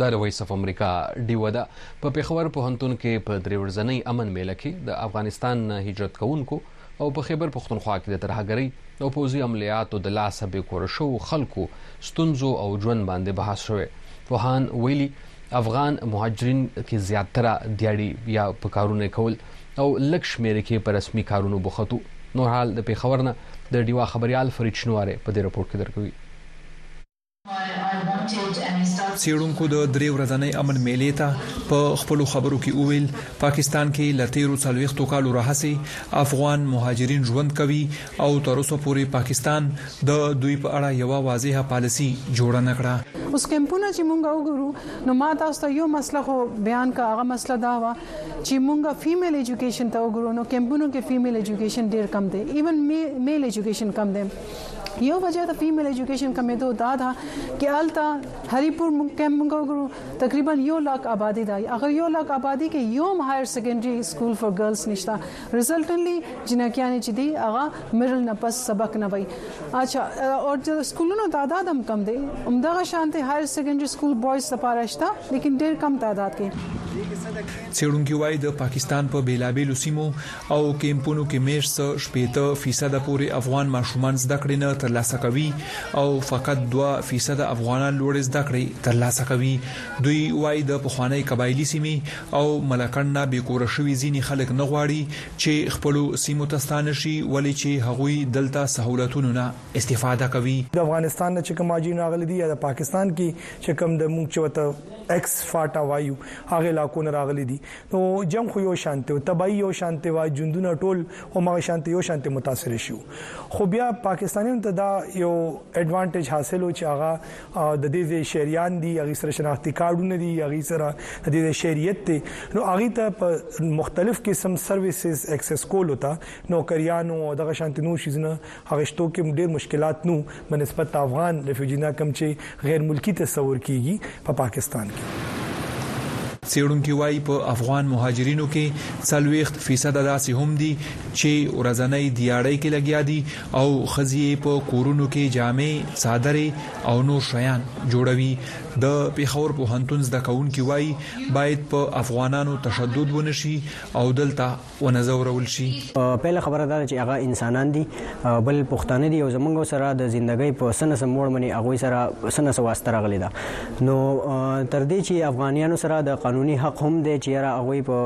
دا د وایس اف امریکا ډیوه ده په پیښور پوهنتون کې په درې ورځنۍ امن میله کې د افغانستان نه هجرت کوونکو او په خیبر پښتونخوا کې د ترهګرۍ او پوځي عملیاتو د لاسه بې کور شو خلکو ستونزو او ژوند باندې بحث شوی پوهان ویلي افغان مهاجرین کې زیاتره دیاړي یا په کارونه کول او لږ شمېرې کې په رسمي کارونو بوخت وو. نور حال د پېښور نه د ډیوه خبریال فرید شنواری په دې رپورټ کې درکوي. څېړونکو د درې ورځنۍ امن مېلې ته په خپلو خبرو کې وویل، پاکستان کې له تېرو څلوېښتو کالو راهسې افغان مهاجرین ژوند کوي او تر اوسه پورې پاکستان د دوی په اړه یوه واضحه پالیسي جوړه نه کړه. اوس کمپونه چې موږ وګورو نو ما تاسو ته یو مسله خو بیان کړه هغه مسله دا وه چې مونږه فیمیل ایجوکیشن ته وګورو نو کیمپونو کې فیمیل ایجوکیشن ډیر کم دی ایون میل ایجوکیشن کم دی یو وجہ د فیمیل ایجوکیشن کمیدو دا ده چې الته هریپور کیمپ مونږ وګورو تقریبا یو لاک آبادی دی هغه یو لاک آبادی کې یو هایر سیکنډري سکول فار ګرلز نشته ریزلټنلی جنکیانې چې دی هغه میډل نه پس سبق نه وای اچھا او د سکولونو تعداد هم کم دی همدغه شانته هایر سیکنډری سکول بوایز لپاره شته لیکن ډیر کم تعداد کې څېړونکي وایي د پاکستان په بیلابیلو سیمو او کیمپونو کې مېش څه شپېته فیصد پورې افغان ماشومان زده کړې نه ترلاسه کوي او فقط دوه فیصد افغانان لوړې زده کړې ترلاسه کوي دوی وایي د پخوانۍ قبایلی سیمې او ملکنډ نه بې کوره شوي ځيني خلک نه غواړي چې خپلو سيمو ته ستانه شي ولې چې هغوی دلته سهولتونو نه استفاده کوي. د افغانستان نه چې کوم مهاجرين راغلي دي يا د پاکستان کې چې کوم د موږ چې ورته ايکس فاټا وايو هغه علاقو نه راغلي دي نو جنګ خو يو شانتې و تباهي يو شانتې وه ژوندونه ټول همغه شانتې يو شانتې متاثر شوي وو خو بيا پاکستانيانو ته دا يو ايډوانټيج حاصل و چې هغه د دې ځای شهریان دي هغه سره شناختی کارډونه دي هغه سره د دې ځای شهریت دی نو هغه ته په مختلف قسم سرویسز اکسس کول وتا نوکریانو او دغه شانت نور شیزونه هغه شتو کې ډیر مشکلات نو بنسبت افغان ریفیوجینا کم چې غیر ملکی تصور کیږي په پا پاکستان کې څېړونکي وایي په افغان مهاجرینو کې څلوېښت فیصده داسې هم دي چې ورځنۍ دیاړۍ کې لګیا دي او ښځې یې په کورونو کې جامې، څادرې او نور شیان جوړوي. د پېښور پوهنتون زده کوونکي وايي، باید په افغانانو تشدد ونه شي او دلته ونه ځورول شي. پیله خبره دا ده چې هغه انسانان دي، بل پښتانه دي او زموږ سره د زندګۍ په څه نه څه موړ منې هغوی سره څه نه څه واسطه راغلې ده. نو تر دې چې افغانیانو سره د قانوني حق هم دی چې یاره هغوی په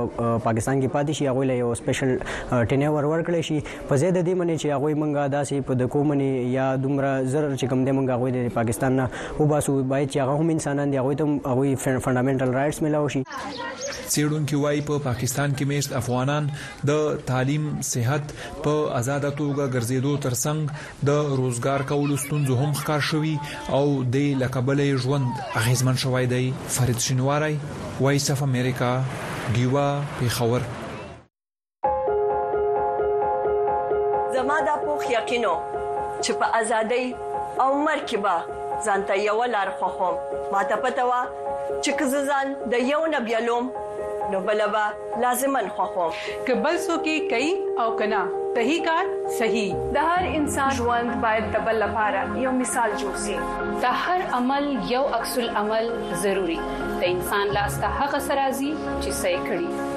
پاکستان کې پاتې شي، هغوی له یو سپیشل ټینه ور ورکړی شي، په ځای د دې منې چې هغوی مونږه داسې په دکو منې یا دومره زر چې کوم دې مونږه هغوی د پاکستان نه وباسو باید چې هغه هم انسانان دي هغوی ته هغوی فنډامنټل رائټس ملاو شي څېړونکي وایي په پاکستان کې میشت افغانان د تعلیم، صحت، په ازاده توګه ګرځېدو ترڅنګ د روزګار کولو ستونزو هم ښکار شوي او د له کبله یې ژوند اغېزمن شوی دی. فرید شینواری، وایس اف امریکا، ډیوه، پېښور. زما دا پوخ یقینو چې په ازادۍ او مرګ کې به ځانته یو لار خوخم ما ته پته و چې که ځان د یو نه بیلوم نو بلبا لازمن خوخم که بل څوک کوي او کنا صحیح کار صحیح د هر انسان ژوند باید د بل لپاره یو مثال جوړ شي د هر عمل یو عکس العمل ضروری د انسان لاس ته هغه سرازي چې صحیح کړي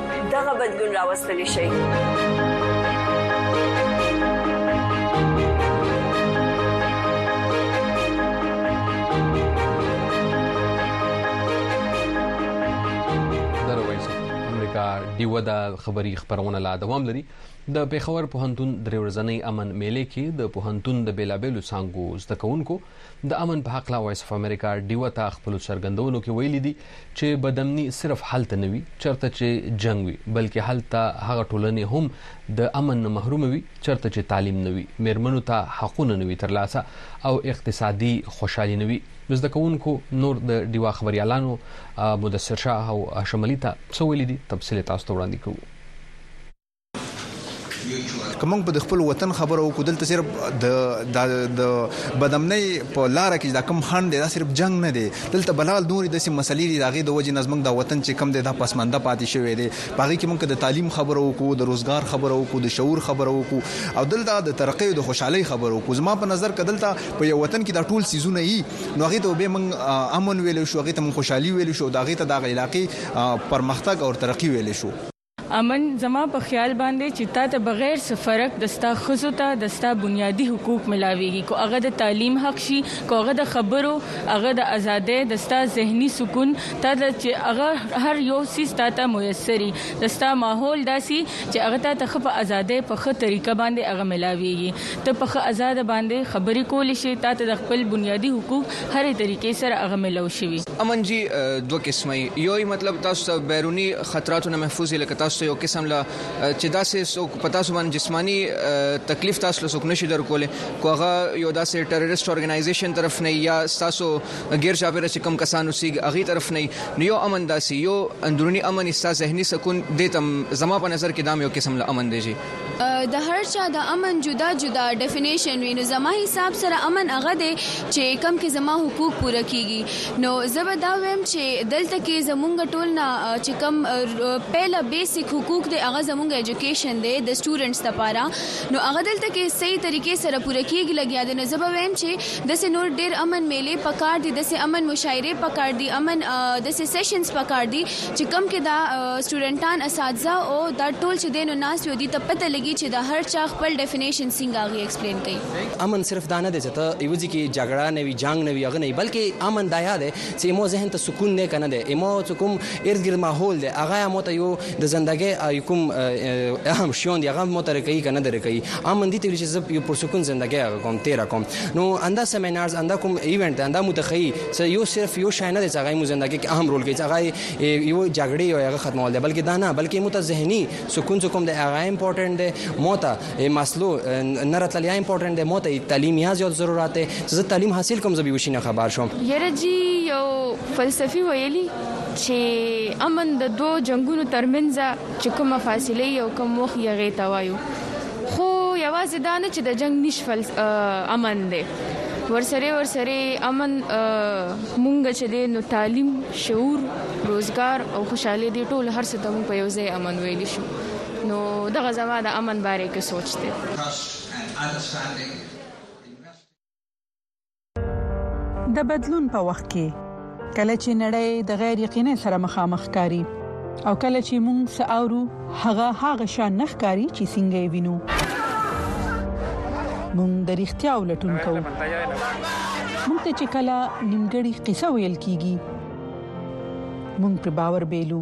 دغه بدلون راوستلی شي ډیوه د خبري خبرونه لا دوام لري د پیښور پوهنتون درې ورځنۍ امن میلې کې د پوهنتون د بیلابېلو څنګهو زده کوونکو د امن په هکله وایس اف امریکا ډیوه ته خپلو څرګندونو کې ویلي دي چې بدامني صرف هلته نه وي چرته چې جنګ وي بلکې هلته هغه ټولنې هم د امن نه محرومه وي چرته چې تعلیم نه وي میرمنو ته حقونه نه وي ترلاسه او اقتصادي خوشحالي نه وي د زده کوونکو نور د ډیوا خبریالانو مدثر شاه او هاشم علي ته څه ویلي دي تفصیل تاسو ته وړاندې کوو که موږ په د خپل وطن خبره وکړو دلته صرف د د بدامنۍ په لار کې دا کم خند دی دا صرف جنگ نه دی دلته بلال نوري د سیم مسلې دی داغه د وجې نظم د وطن چې کم دی دا پسمانده پاتې شوی دی باغې کې موږ د تعلیم خبره وکړو د روزګار خبره وکړو د شعور خبره وکړو او دلته د ترقې او د خوشحالي خبره وکړو زما په نظر کې دلته په یو وطن کې دا ټول سيزونه یي نو هغه ته به موږ امن ویل شو هغه ته موږ خوشحالي ویل شو دا هغه ته د علاقې پرمختګ او ترقی ویل شو امن زما په خیال باندې چې تا ته بغیر څه فرق د ستا خزو ته د ستا بنیادی حقوق ملاویږي کو هغه د تعلیم حق شي کو هغه د خبرو هغه د ازادۍ د ستا ذهني سکون تا ته چې هغه هر یو سیس تا ته میسري د ستا ماحول داسي چې هغه تا ته ښه په ازادۍ په ښه طریقه باندې هغه ملاویږي ته په ښه ازاده باندې خبرې کولی شې تا ته د خپل بنیادی حقوق هرې طریقې سره هغه ملو شوي. امن جي دوه قسمه يي يو يي مطلب تاسو ته بيروني خطراتو نه محفوظ يي لکه تاسو ته يو قسم له چي داسي څوک په تاسو باندي جسماني تکليف تاسو له څوک نشي درکولي خو هغه يو داسي ټروريسټ ارګنايزيشن طرف نه يي يا ستاسو ګير چاپيره چي کوم کسان اوسيږي هغوي طرف نه يي نو يو امن داسي يو اندروني امن يي ستا ذهني سکون دي ته زما په نظر کي دا هم يو قسم له امن دي جي. د هر چا د امن جدا جدا ډیفینیشن وي نو زما حساب سره امن هغه دی چې کم کې زما حقوق پوره کیږي نو زه به دا ویم چې دلته کې زمونږ ټول نه چې کم پهله بیسیک حقوق دی هغه زمونږ ایجوکیشن دی د سټوډنټس لپاره نو هغه دلته کې صحیح طریقې سره پوره کیږي لګیا دی نو زه به ویم چې داسې نور ډیر امن میلې پکار دي داسې امن مشاعرې پکار دي امن داسې سیشنز پکار دي چې کوم کې دا سټوډنټان اساتذه او دا ټول چې دینو ناس یو دي ته پته لګي چې دا هر چا خپل ډیفینیشن څنګه هغه ایکسپلین کوي امن صرف دا نه دی چې ته ایوځي کې جګړه نه وي جنگ نه وي هغه نه بلکې امن دا یاد چې مو ذهن ته سکون نه کنه دی مو چې کوم ارد ګرد ماحول دی هغه مو ته یو د زندګۍ کوم اهم شیون دی هغه مو ته کوي کنه در کوي امن دي ته چې زه یو پر سکون زندګۍ کوم تیر کوم نو انده سیمینارز انده کوم ایونت انده متخی څه یو صرف یو شای نه دی چې هغه مو زندګۍ کې اهم رول کوي چې هغه یو جګړې او هغه ختمول دی بلکې دا نه بلکې مو ته ذهني سکون چې کوم دی هغه امپورټنټ دی مو ته مسلو نه راتلل یا امپورټنټ دی مو ته تعلیم یا زیات ضرورت دی زه تعلیم حاصل کوم زه به وشي نه خبر شوم یره جی یو فلسفي ویلي چې امن د دوه جنگونو ترمنځ چې کومه فاصله یو کوم وخت یې غېته وایو خو یوازې دا نه چې د جنګ نشفل امن دی ورسره ورسره امن مونږ چې دی نو تعلیم شعور روزګار او خوشاله دي ټول هر څه ته مونږ په یو ځای امن ویلی شو نو دغه زما د امن باره کې سوچ دی د بدلون په وخت کې کله چې نړۍ د غیر یقیني سره مخامخ کاری او کله چې موږ ساورو هغه هغه شان نخ کاری چې څنګه یې وینو موږ د اړتیا ولټون کوو موږ ته چې کله نیمګړی قصه ویل کیږي موږ په باور بیلو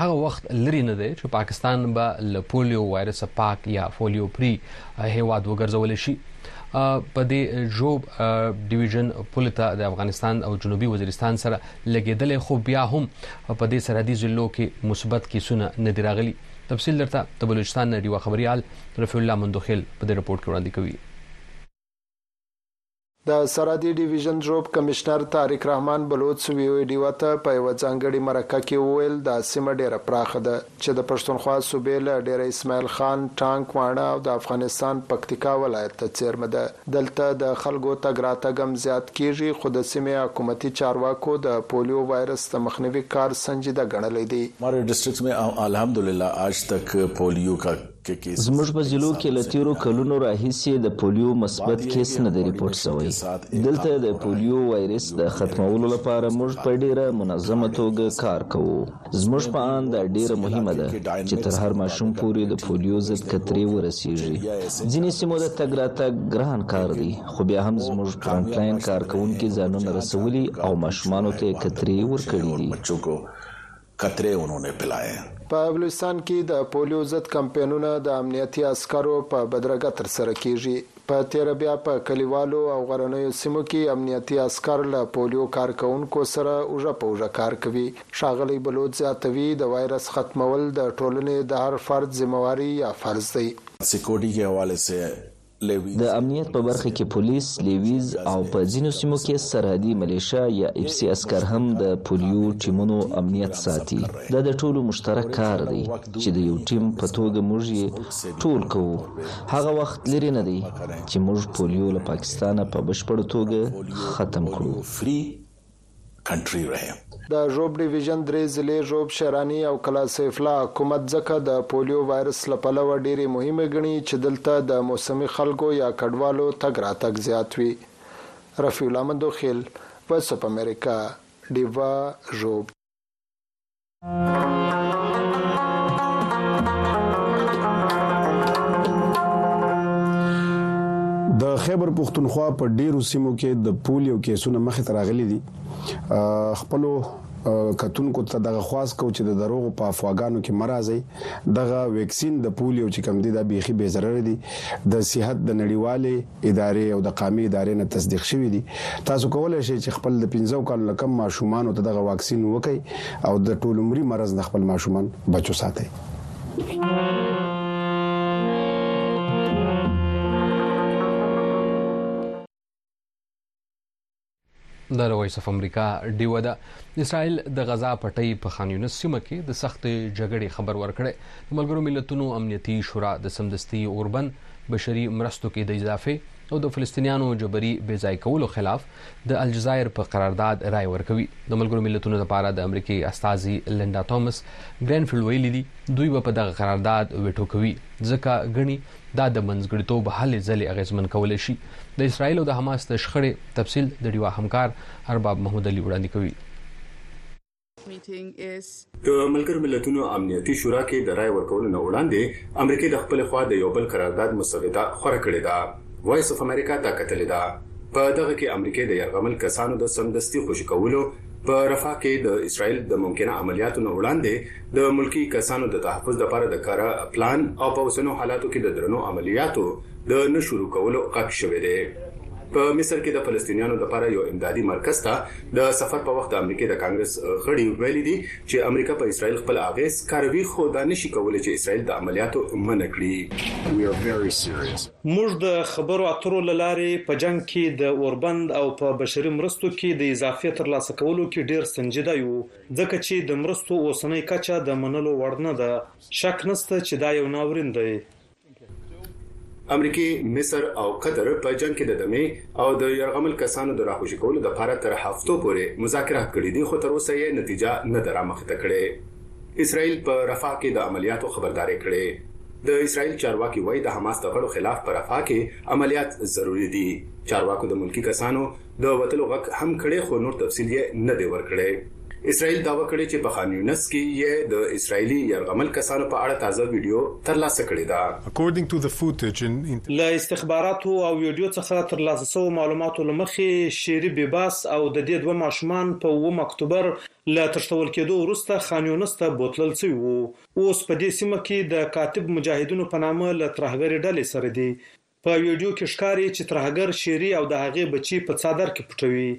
هغه وخت لري نه دی چې پاکستان به له پولیو وایرس پاک یا فولیو پری هیواد وګرځول شي په دې جوب ډیویژن پولیته د افغانستان او جنوبي وزیرستان سره لګیدل خو بیا هم په دې سرحدي ضلعو کې مثبت کیسونه نه دی راغلي تفصیل درته د بلوچستان نه ډیوه خبريال رفیع الله مندوخیل په دې رپورت کې وړاندې کوي د سرحدي ډیویژن ژوب کمشنر طارق رحمان بلوڅ وي او ای ډیوه ته په یوه ځانګړي مرکه کې وویل، دا سیمه ډېره پراخه ده، چې د پښتونخوا صوبې له ډېره اسماعیل خان، ټانک، ماڼه او د افغانستان پکتیکا ولایت ته څېرمه ده. دلته د خلکو تګ راتګ هم زیات کېږي، خو د سیمې حکومتي چارواکو د پولیو وایرس د مخنیوي کار سنجیده ګڼلی دی. مارې ډسټرکټ مې الحمدلله آج تک پولیو کا. زموږ په ضلعو کې له تېرو کلونو راهیسې د پولیو مثبت کېس نه دی رپورټ شوی. دلته د پولیو وایرس د ختمولو لپاره موږ په ډېره منظمه توګه کار کوو. زموږ په آند دا ډېره مهمه ده چې تر هر ماشوم پورې د پولیو ضد کترې ورسېږي. ځینې سیمو ته تګ راتګ ګران کار دی، خو بیا هم زموږ فرنټلاین کارکوونکي ځانونه رسولي او ماشومانو ته یې کترې ورکړې دي. کترې انونه پلائې. په بلوچستان کې د پولیو ضد کمپاینونه د امنیتي عسکرو په بدرګه ترسره کېږي. په تېره بیا په کلیوالو او غرنیو سیمو کې امنیتي عسکر له پولیو کارکوونکو سره اوږه په اوږه کار کوي. ښاغلی بلوڅ زیاتوي، د وایرس ختمول د ټولنې د هر فرد ذمه واري یا فرض دی. سیکورټي کې حوالې سه د امنیت په برخه کې پولیس، لیویز او په ځینو سیمو کې سرحدي ملیشه یا ایف سي عسکر هم د پولیو ټیمونو امنیت ساتي. دا د ټولو مشترک کار دی چې د یو ټیم په توګه موږ یې ټول کوو. هغه وخت لیرې نه دی چې موږ پولیو له پاکستانه په بشپړه توګه ختم کړو. کنټری رهه یم. د ژوب ډیویژن درې ضلعې ژوب، شیراني او کلا سیفلا حکومت ځکه د پولیو وایرس له پلوه ډېرې مهمې ګڼي چې دلته د موسمي خلکو یا کډوالو تګ راتګ زیات وي. رفیع الله مندوخېل، وایس اف امریکا، ډیوه، ژوب. د خیبر پښتونخوا په ډیرو سیمو کې د پولیو کیسونه مخې ته راغلي دي خپل کتونکو ته دغه خواست کو چې د دروغ په افواګانو کې مرزي دغه ویکسین د پولیو چې کم دي د بيخي به ضرر دي د صحت د نړیوالې ادارې او د قامي ادارې نه تصدیق شوي دي. تاسو کولای شئ چې خپل د پنځو کالو نه کم ماشومانو ته دغه واکسین وکړئ او د ټول عمري مرض نه خپل ماشومان بچ وساتئ. د رويس اف امریکا ډیو ده اسرائیل د غزا پټۍ په خان یونس سیمه کې د سخت جګړې خبر ورکړي د ملګرو ملتونو امنیتي شورا د سمدستي اوربند بشري مرستو کې د اضافه او د فلسطینیانو جبري بیځای کولو خلاف د الجزایر په قرارداد رائے ورکوي د ملګرو ملتونو لپاره د امریکای استاذي لنډا توماس ګرینفیلډ ویلي دي دوی به په دغه قرارداد ویټو کوي ځکه غني دا د منځګړیتوب هلې ځلې اغېزمن کولی شي. د اسراییل او د حماس د شخړې تفصیل د ډیوه همکار ارباب محمود علي وړاندې کوي. د ملګرو ملتونو امنیتي شورا کې د رایې ورکولو نه وړاندې امریکې له خپلې خوا د یو بل قرارداد مسوده خوره کړې ده. وایس اف امریکا دا کتلې ده. په دغه کې امریکې د یرغمل کسانو د سمدستي خوشې کولو، په رفاه کې د اسرائیل د ممکنه عملیاتو نه وړاندې د ملکي کسانو د تحفظ لپاره د کره پلان او په اوسنو حالاتو کې د درنو عملیاتو د نه شروع کولو غږ شوی دی. په مصر کې د فلسطینیانو لپاره یو امدادي مرکز ته د سفر په وخت د امریکې د کانګرس غړي ویلي دي چې امریکا په اسرائیل خپل اغېز کاروي خو دا نه شي کولی چې اسرائیل د عملیاتو منع کړي. موږ د خبرو اترو له لارې په جنګ کې د اوربند او په بشري مرستو کې د اضافې ترلاسه کولو کې ډېر سنجیده یو، ځکه چې د مرستو اوسنۍ کچه د منلو وړ نه ده. شک نشته چې دا یو ناورین دی. امریکې، مصر او قطر په جنګ کې د دمې او د یرغمل کسانو د راخوشې کولو لپاره تر هفتو پورې مذاکرات کړي دي، خو تر اوسه یې نتیجه نه ده رامخې ته کړې. اسراییل په رفح کې د عملیاتو خبرداری کړی. د اسراییل چارواکي وايي د حماس د غړو خلاف په رفح کې عملیات ضروري دي. چارواکو د ملکي کسانو د وتلو غږ هم کړی خو نور تفصیل یې نه دی ورکړی. اسراییل دعوه کړې چې په خان یونس کې یې د اسراییلي یرغمل کسانو په اړه تازه ویډیو ترلاسه کړې ده. له استخباراتو او ویډیو څخه ترلاسه شوو معلوماتو له مخې شیري بیباس او د دې دوه ماشومان په اووم اکتوبر له تښتول کېدو وروسته خان یونس ته بوتلل شوي وو، اوس په دې سیمه کې د کاتب مجاهدینو په نامه له ترهګرې ډلې سره دي. په ویډیو کې ښکاري چې ترهګر شیري او د هغې بچي په څادر کې پټوي.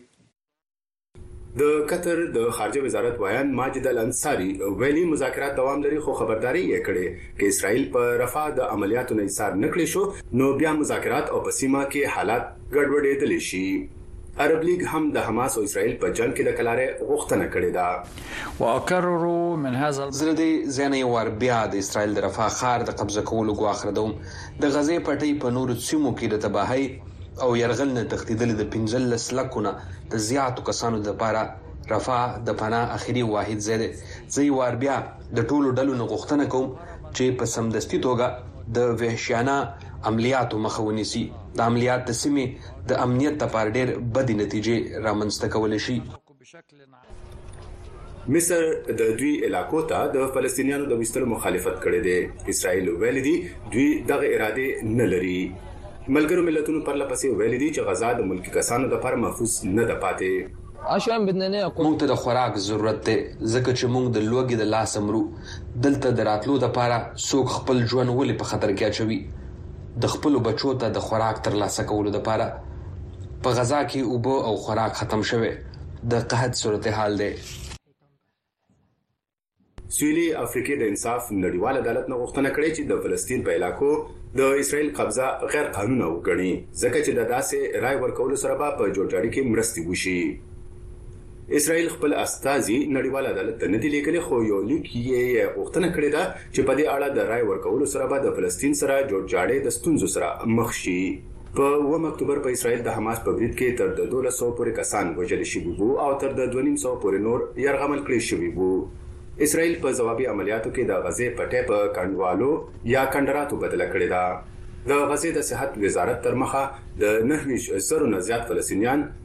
د قطر د خارجه وزارت ویاند ماجد الانصاري ویلي، مذاکرات دوام لري، خو خبرداری یې کړی، که اسراییل په رفح د عملیاتو نه ایسار نه کړې شو، نو بیا مذاکرات او په سیمه کې حالات ګډوډېدلی شي. عرب لیګ هم د حماس او اسرائیل په جنګ کې د کلارې غوښتنه کړې ده. زه له دې ځای نه یو وار بیا د اسرائیل د رفاه ښار د قبضه کولو ګواښ ردوم. د غزې پټۍ په نورو څیمو کې د تباهۍ او یرغل نه تښتیدلې د پنځلس لکو نه د زیاتو کسانو د لپاره رفاه د پناه اخري او واحد ځای دی. زه یو وار بیا د ټولو ډلو نه غوښتنه کوم چې په سمدستي توګه د وحشیانه عملیاتو مخه ونیسي. دا عملیات د سیمې د امنیت دپاره ډیر بدی نتیجی رامنځ ته کولی شی. مصر د دوی علاقو ته د فلسطینیانو د ویستلو مخالفت کړی دی. اسراییل ویلي دي دوی دغه ارادې نه لري. ملګرو ملتونو پرله پسې ویلي دي چې غزه د ملکي کسانو دپاره محفوظ نه ده پاتې. مونږ ته د خوراک ضرورت دی ځکه چې مونږ د لوږې د لاسه مرو. دلته د راتلو دپاره څوک خپل ژوند ولې په خطر کې اچوي؟ د خپلو بچو ته د خوراک تر لاسه کولو لپاره. په غزا کې اوبه او خوراک ختم شوی، د قحط صورتحال دی. سویلي افریقې د انصاف نړیوال عدالت نه غوښتنه کړې چې د فلسطین په علاقو د اسراییل قبضه غیر قانونه وګڼي، ځکه چې د داسې رای ورکولو سره به په جوړجاړي کې مرستې وشي. اسراییل خپل استازي نړیوال عدالت ته نه دي لېږلي، خو یو لیک یې یې غوښتنه کړې ده چې په دې اړه د رایې ورکولو سره به د فلسطین سره جوړجاړی د ستونزو سره مخ شي. په اووم اکتوبر په اسراییل د حماس په برید کې تر د دولس سوه پورې کسان وژل شوي وو او تر د دوه نیم سوه پورې نور یرغمل کړی شوي وو. اسراییل په ځوابي عملیاتو کې د غزې پټی په کنډوالو یا کنډراتو بدله کړې ده. د غزې د صحت وزارت تر مخه د نهه ویشت زرو نه زیات فلسطینیان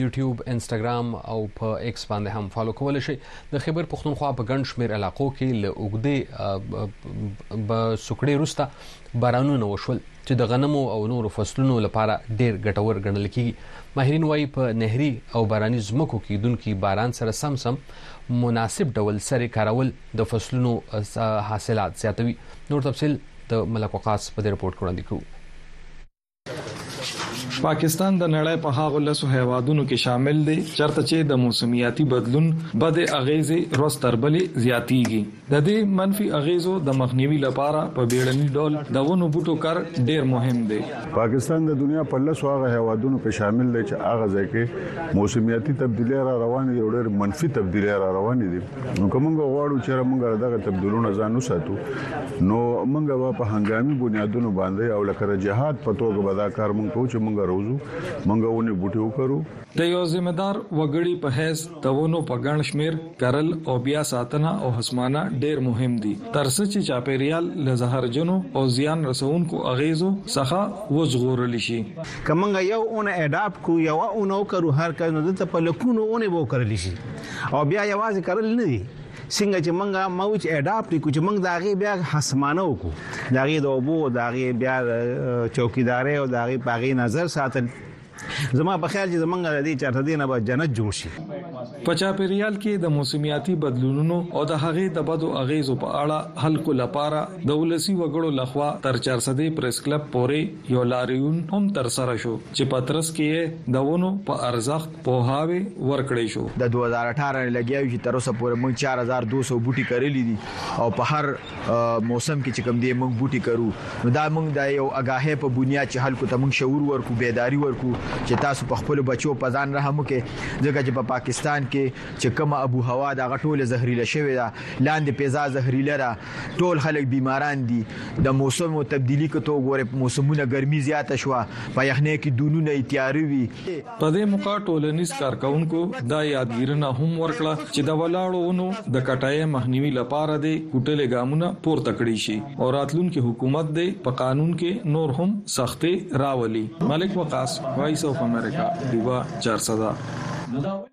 یوټیوب، انسټاګرام او په ایکس باندې هم فالو کول شي د خیبر پښتونخوا په ګڼ شمیر علاقو کې له اوګدې ب سکړې روسته بارانونه وشول چې د غنمو او نورو فصلونو لپاره ډیر ګټور ګڼل کیږي ماهرین وایي په نهري او باراني ځمکو کې دونکو باران سره سم سم مناسب ډول سره کارول د فصلونو حاصلات زیاتوي نور تفصيل د ملک وقاص په دې رپورت کې وړاندې کوو پاکستان د نړۍ په هغو لسو هیوادونو کې شامل دی چرته چې د موسمیاتي بدلون بد اغیزې ورځ تر بلې زیاتیږي د دې منفي اغیزو د مخنیوي لپاره په بیړني ډول د ونو بوټو کار ډیر مهم دی پاکستان د دنیا په لسو هغه هیوادونو کې شامل دی چې هغه ځای کې موسمیاتي تبدیلی را روانې دي ډېر منفي تبدیلی را روانې دي نو کومه غواړو چې موږ دغه تبدلونه ځان وساتو نو موږ به په هنګامي بنیادونو باندې او لکه جهاد په توګه به دا کار موږ کوو چې موږ روزو موږ ونی بوټي وکړو د یو ذمہ دار وګړي په حیث د ونو په ګڼ شمیر کرل او بیا ساتنه او حسمانه ډیر مهم دي ترڅو چې چاپیریال له زهرجنو او زیان رسونکو اغیزو څخه وزغورل شي کومه یو اون اډاپټ کو یو اون او کرو هر کله د ته په لکونو اون وو کرل شي او بیا یوازې کرل نه دي څنګه چې موږ موج اډاپټ کو چې موږ دا غي بیا حسمانه وکړو دا غي د اوبو دا غي بیا چوکیداري او دا غي پاغي نظر ساتل زما په خیال چې زمونږ د دې چارته دینه به جنت جوړ شي په چاپیریال کې د موسمیاتي بدلونونو او د هغې د بدو اغیزو په اړه حل کول لپاره د ولسی وګړو لخوا تر 400 پریس کلب پورې یو لاریون هم ترسره شو چې په ترڅ کې یې د ونو په ارزښت پوهاوی ورکړی شو. د دوه زره اټاره نه لګیا یو چې تر اوسه پورې موږ چار هزار دوه سوه بوټي کرلي دي او په هر موسم کې چې کوم دي موږ بوټي کرو نو دا موږ د یو اګاهۍ په بنیاد چې خلکو ته موږ شعور ورکړو بیداري ورکړو چې تاسو په خپلو بچو په ځان رحم وکړئ ځکه چې په پاکستان کې چې کومه ابو هوا ده هغه ټوله زهریله شوې ده لاندې فضا زهریله ده. ټول خلک بیماران دي د موسمو تبدیلی کته وګوره موسمونه ګرمي زیاته شو په یخنۍ کې دونونه تیارې وي په دې موقع ټولنیز کارکونکو دا یادګیرنه هم ورکړه چې د ولاړو ونو د کټای مخنیوي لپاره د کوټل ګامونه پورته کړی شي او راتلونکي حکومت دې په قانون کې نور هم سختي راولي ملک وقاص وایس اف امریکا دوبه چارسده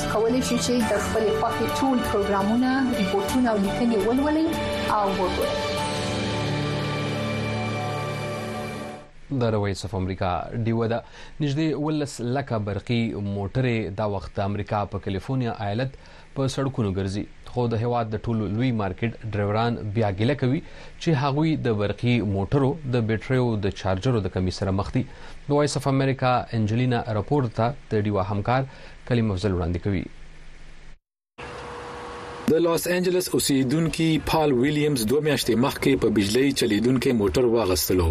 کولی شئ چې د خپل خوښي ټول پروګرامونه، ریپورتونه او لیکنې ولولئ او وګورئ. د رويس اف امریکا ډیوه ده نږدې ولس لکه برقي موټرې دا وخت د امریکا په کالیفورنیا ایالت په سړکونو ګرځي خو د هواد د ټولو لوی مارکیټ ډرایوران بیا ګیله کوي چې هغوی د برقي موټرو د بیټریو د چارجرو د کمی سره مخ دي د وایس اف امریکا انجلینا رپورت ته د ډیوه همکار کلیم افضل وړاندې کوي. د لاس انجلس اوسېدونکي پال ویلیمز دوه میاشتې مخکې په بجلۍ چلېدونکی موټر واغستلو.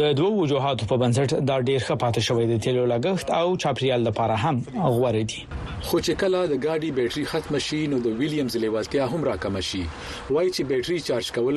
د دوو وجوهاتو په بنسټ دا ډېر ښه پاتې شوی، د تېلو لګښت او چاپېریال لپاره هم غوره دي. خو چې کله د ګاډي بېټري ختمه شي، نو د ویلیمز لېوالتیا هم راکمه شي. وايي چې بېټري چارج کول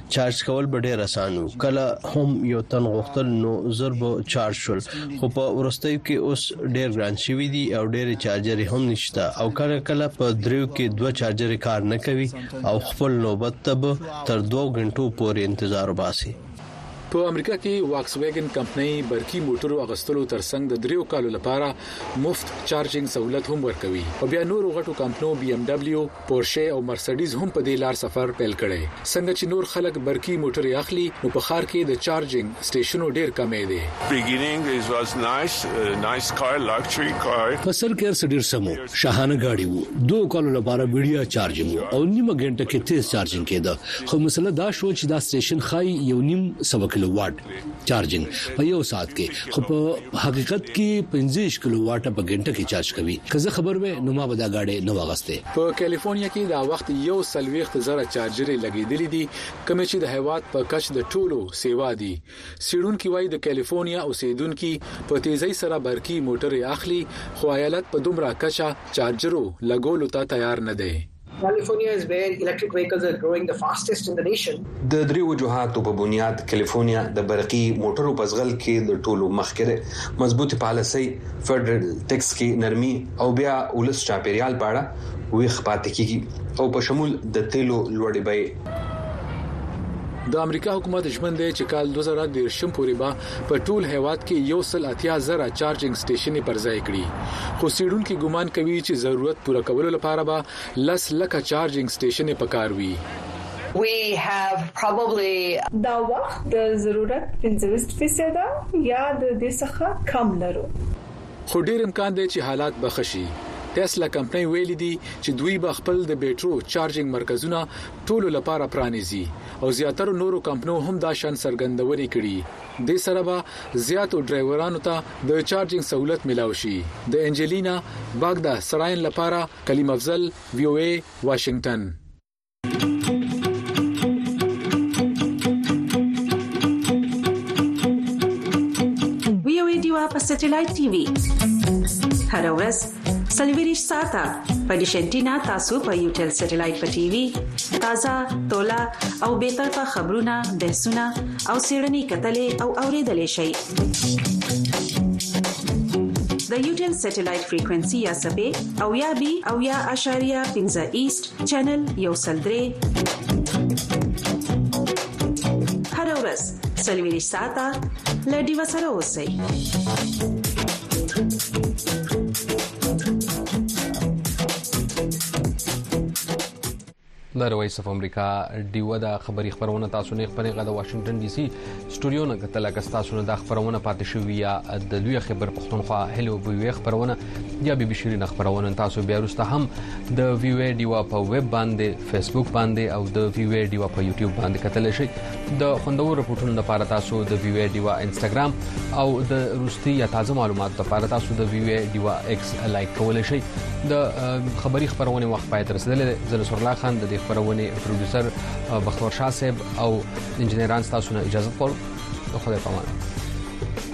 چارج کول به ډیر اسان وو کله هم یو تن غوښتل نو زر به چارج شول خو په ورستیو کې اوس ډیر ګران شوی دی او ډیر چارجر هم نشته او کله کله په دریو کې دوه چارجر کار نه کوي او خپل نوبت ته به تر دوه غنټو پورې انتظار وباسي په امریکا کې واکس ویګن کمپنۍ برقي موټرو اغستلو ترڅنګ د دریو کالو لپاره مفت چارجینګ سہولت هم ورکوي او بیا نورو غټو کمپنو بي ام ډبلیو پورشه او مرسډیز هم په دې لار سفر پیل کړی. څنګه چې نور خلک برقي موټرې اخلي، نو په ښار کې د چارجنګ سټیشنو ډېر کمی دی. Beginning it was nice nice car luxury car. په سر کې هر څه ډېر سم وو، شاهانه ګاډی وو، دوو کالو لپاره بډیا چارجنګ وو او نیمه ګنټه کې تېز چارجنګ کېده، خو مسله دا شوه چې دا سټیشن ښایي یو نیم سوه کیلو واټ چارجنګ په یو ساعت کې خو په حقیقت کې 15 کیلو واټه په ګنټه کې چارج کوي که زه خبر وې نو ما به دا گاډي نه وغسته په کیلیفورنیا کې دا وخت یو سلويخت زره چارجرې لګیدلې دي کوم چې د هیواد په کچ د ټولو سیوا دي سیړونکو وایي د کیلیفورنیا اوسیدونکو په تیزی سره برقي موټرې اخلي خو ایالت په دومره کچه چارجرو لګولو ته تیار نه دی د درې وجوهاتو په بنیاد کلیفورنیا د برقي موټرو په ځغل کې د ټولو مخکې دی، مضبوطې پالیسۍ، فډرل ټکس کې نرمي او بیا ولس چاپیریال په اړه ویښ پاتې کیږي او په شمول د تیلو لوړې بیې. د امریکا حکومت ژمن دی چې کال دوه زره دېرش پورې به په ټول هېواد کې یو سل اتیا زره چارجنګ سټېشنې پر ځای کړي، خو څېړونکي ګومان کوي چې ضرورت پوره کولو لپاره به لس لکه چارجنګ سټېشنې په کار وي. دا وخت د ضرورت پنځه ویشت فیصده یا د دې څخه کم لرو. خو ډېر امکان دی چې حالات به ښه شي. ټیسلا کمپنۍ ویلي دي چې دوی به خپل د بېټرو چارجنګ مرکزونه ټولو لپاره پرانیزي او زیاترو نورو کمپنو هم دا شان څرګندونې کړي دې سره به زیاتو ډرایورانو ته د چارجنګ سهولت ملاو شي د انجلینا باګده سراین لپاره کلیم افضل وي او ای واشنګټن. وي او ای ډیوه په سټیلایټ ټي وي هره ورځ سلویریش ساته په دیشنټینا تاسو په یو ټل سټلایټ په ټي وي تازه تولا او به تر په خبرونه بحثونه او سیړنی کتلې او اوریدلې شي د یو ټل سټلایټ فریکوئنسي یا سبې او یا بي او یا اشاریه 15 ایست چینل یو سلدري هر ورځ سلویری ساته لډي وسره اوسئ د رويس اف امریکا ډیو د خبري خبرونه تاسو نه خبري غو واشنگټن ډي سي سټوډیو نه کتل که تاسو نه د خبرونه پاتې شوی یا د لوی خبر پښتونخوا هلو بوي خبرونه یا به بشری نه خبرونه تاسو بیا ورسته هم د ویو ډیو په ویب باندې فیسبوک باندې او د ویو ډیو په یوټیوب باندې کتل شي د خوندور رپورټونو لپاره تاسو د وی وی ډیوا انستګرام او د روسي یا تازه معلوماتو لپاره تاسو د وی وی ډیوا ایکس لایک کولای شئ د خبری خبرونه وخت پای تر رسیدل زل سر الله خان د خبرونه پروډوسر بختور شاه صاحب او انجنیران تاسو نه اجازه غواړم خدای پامانه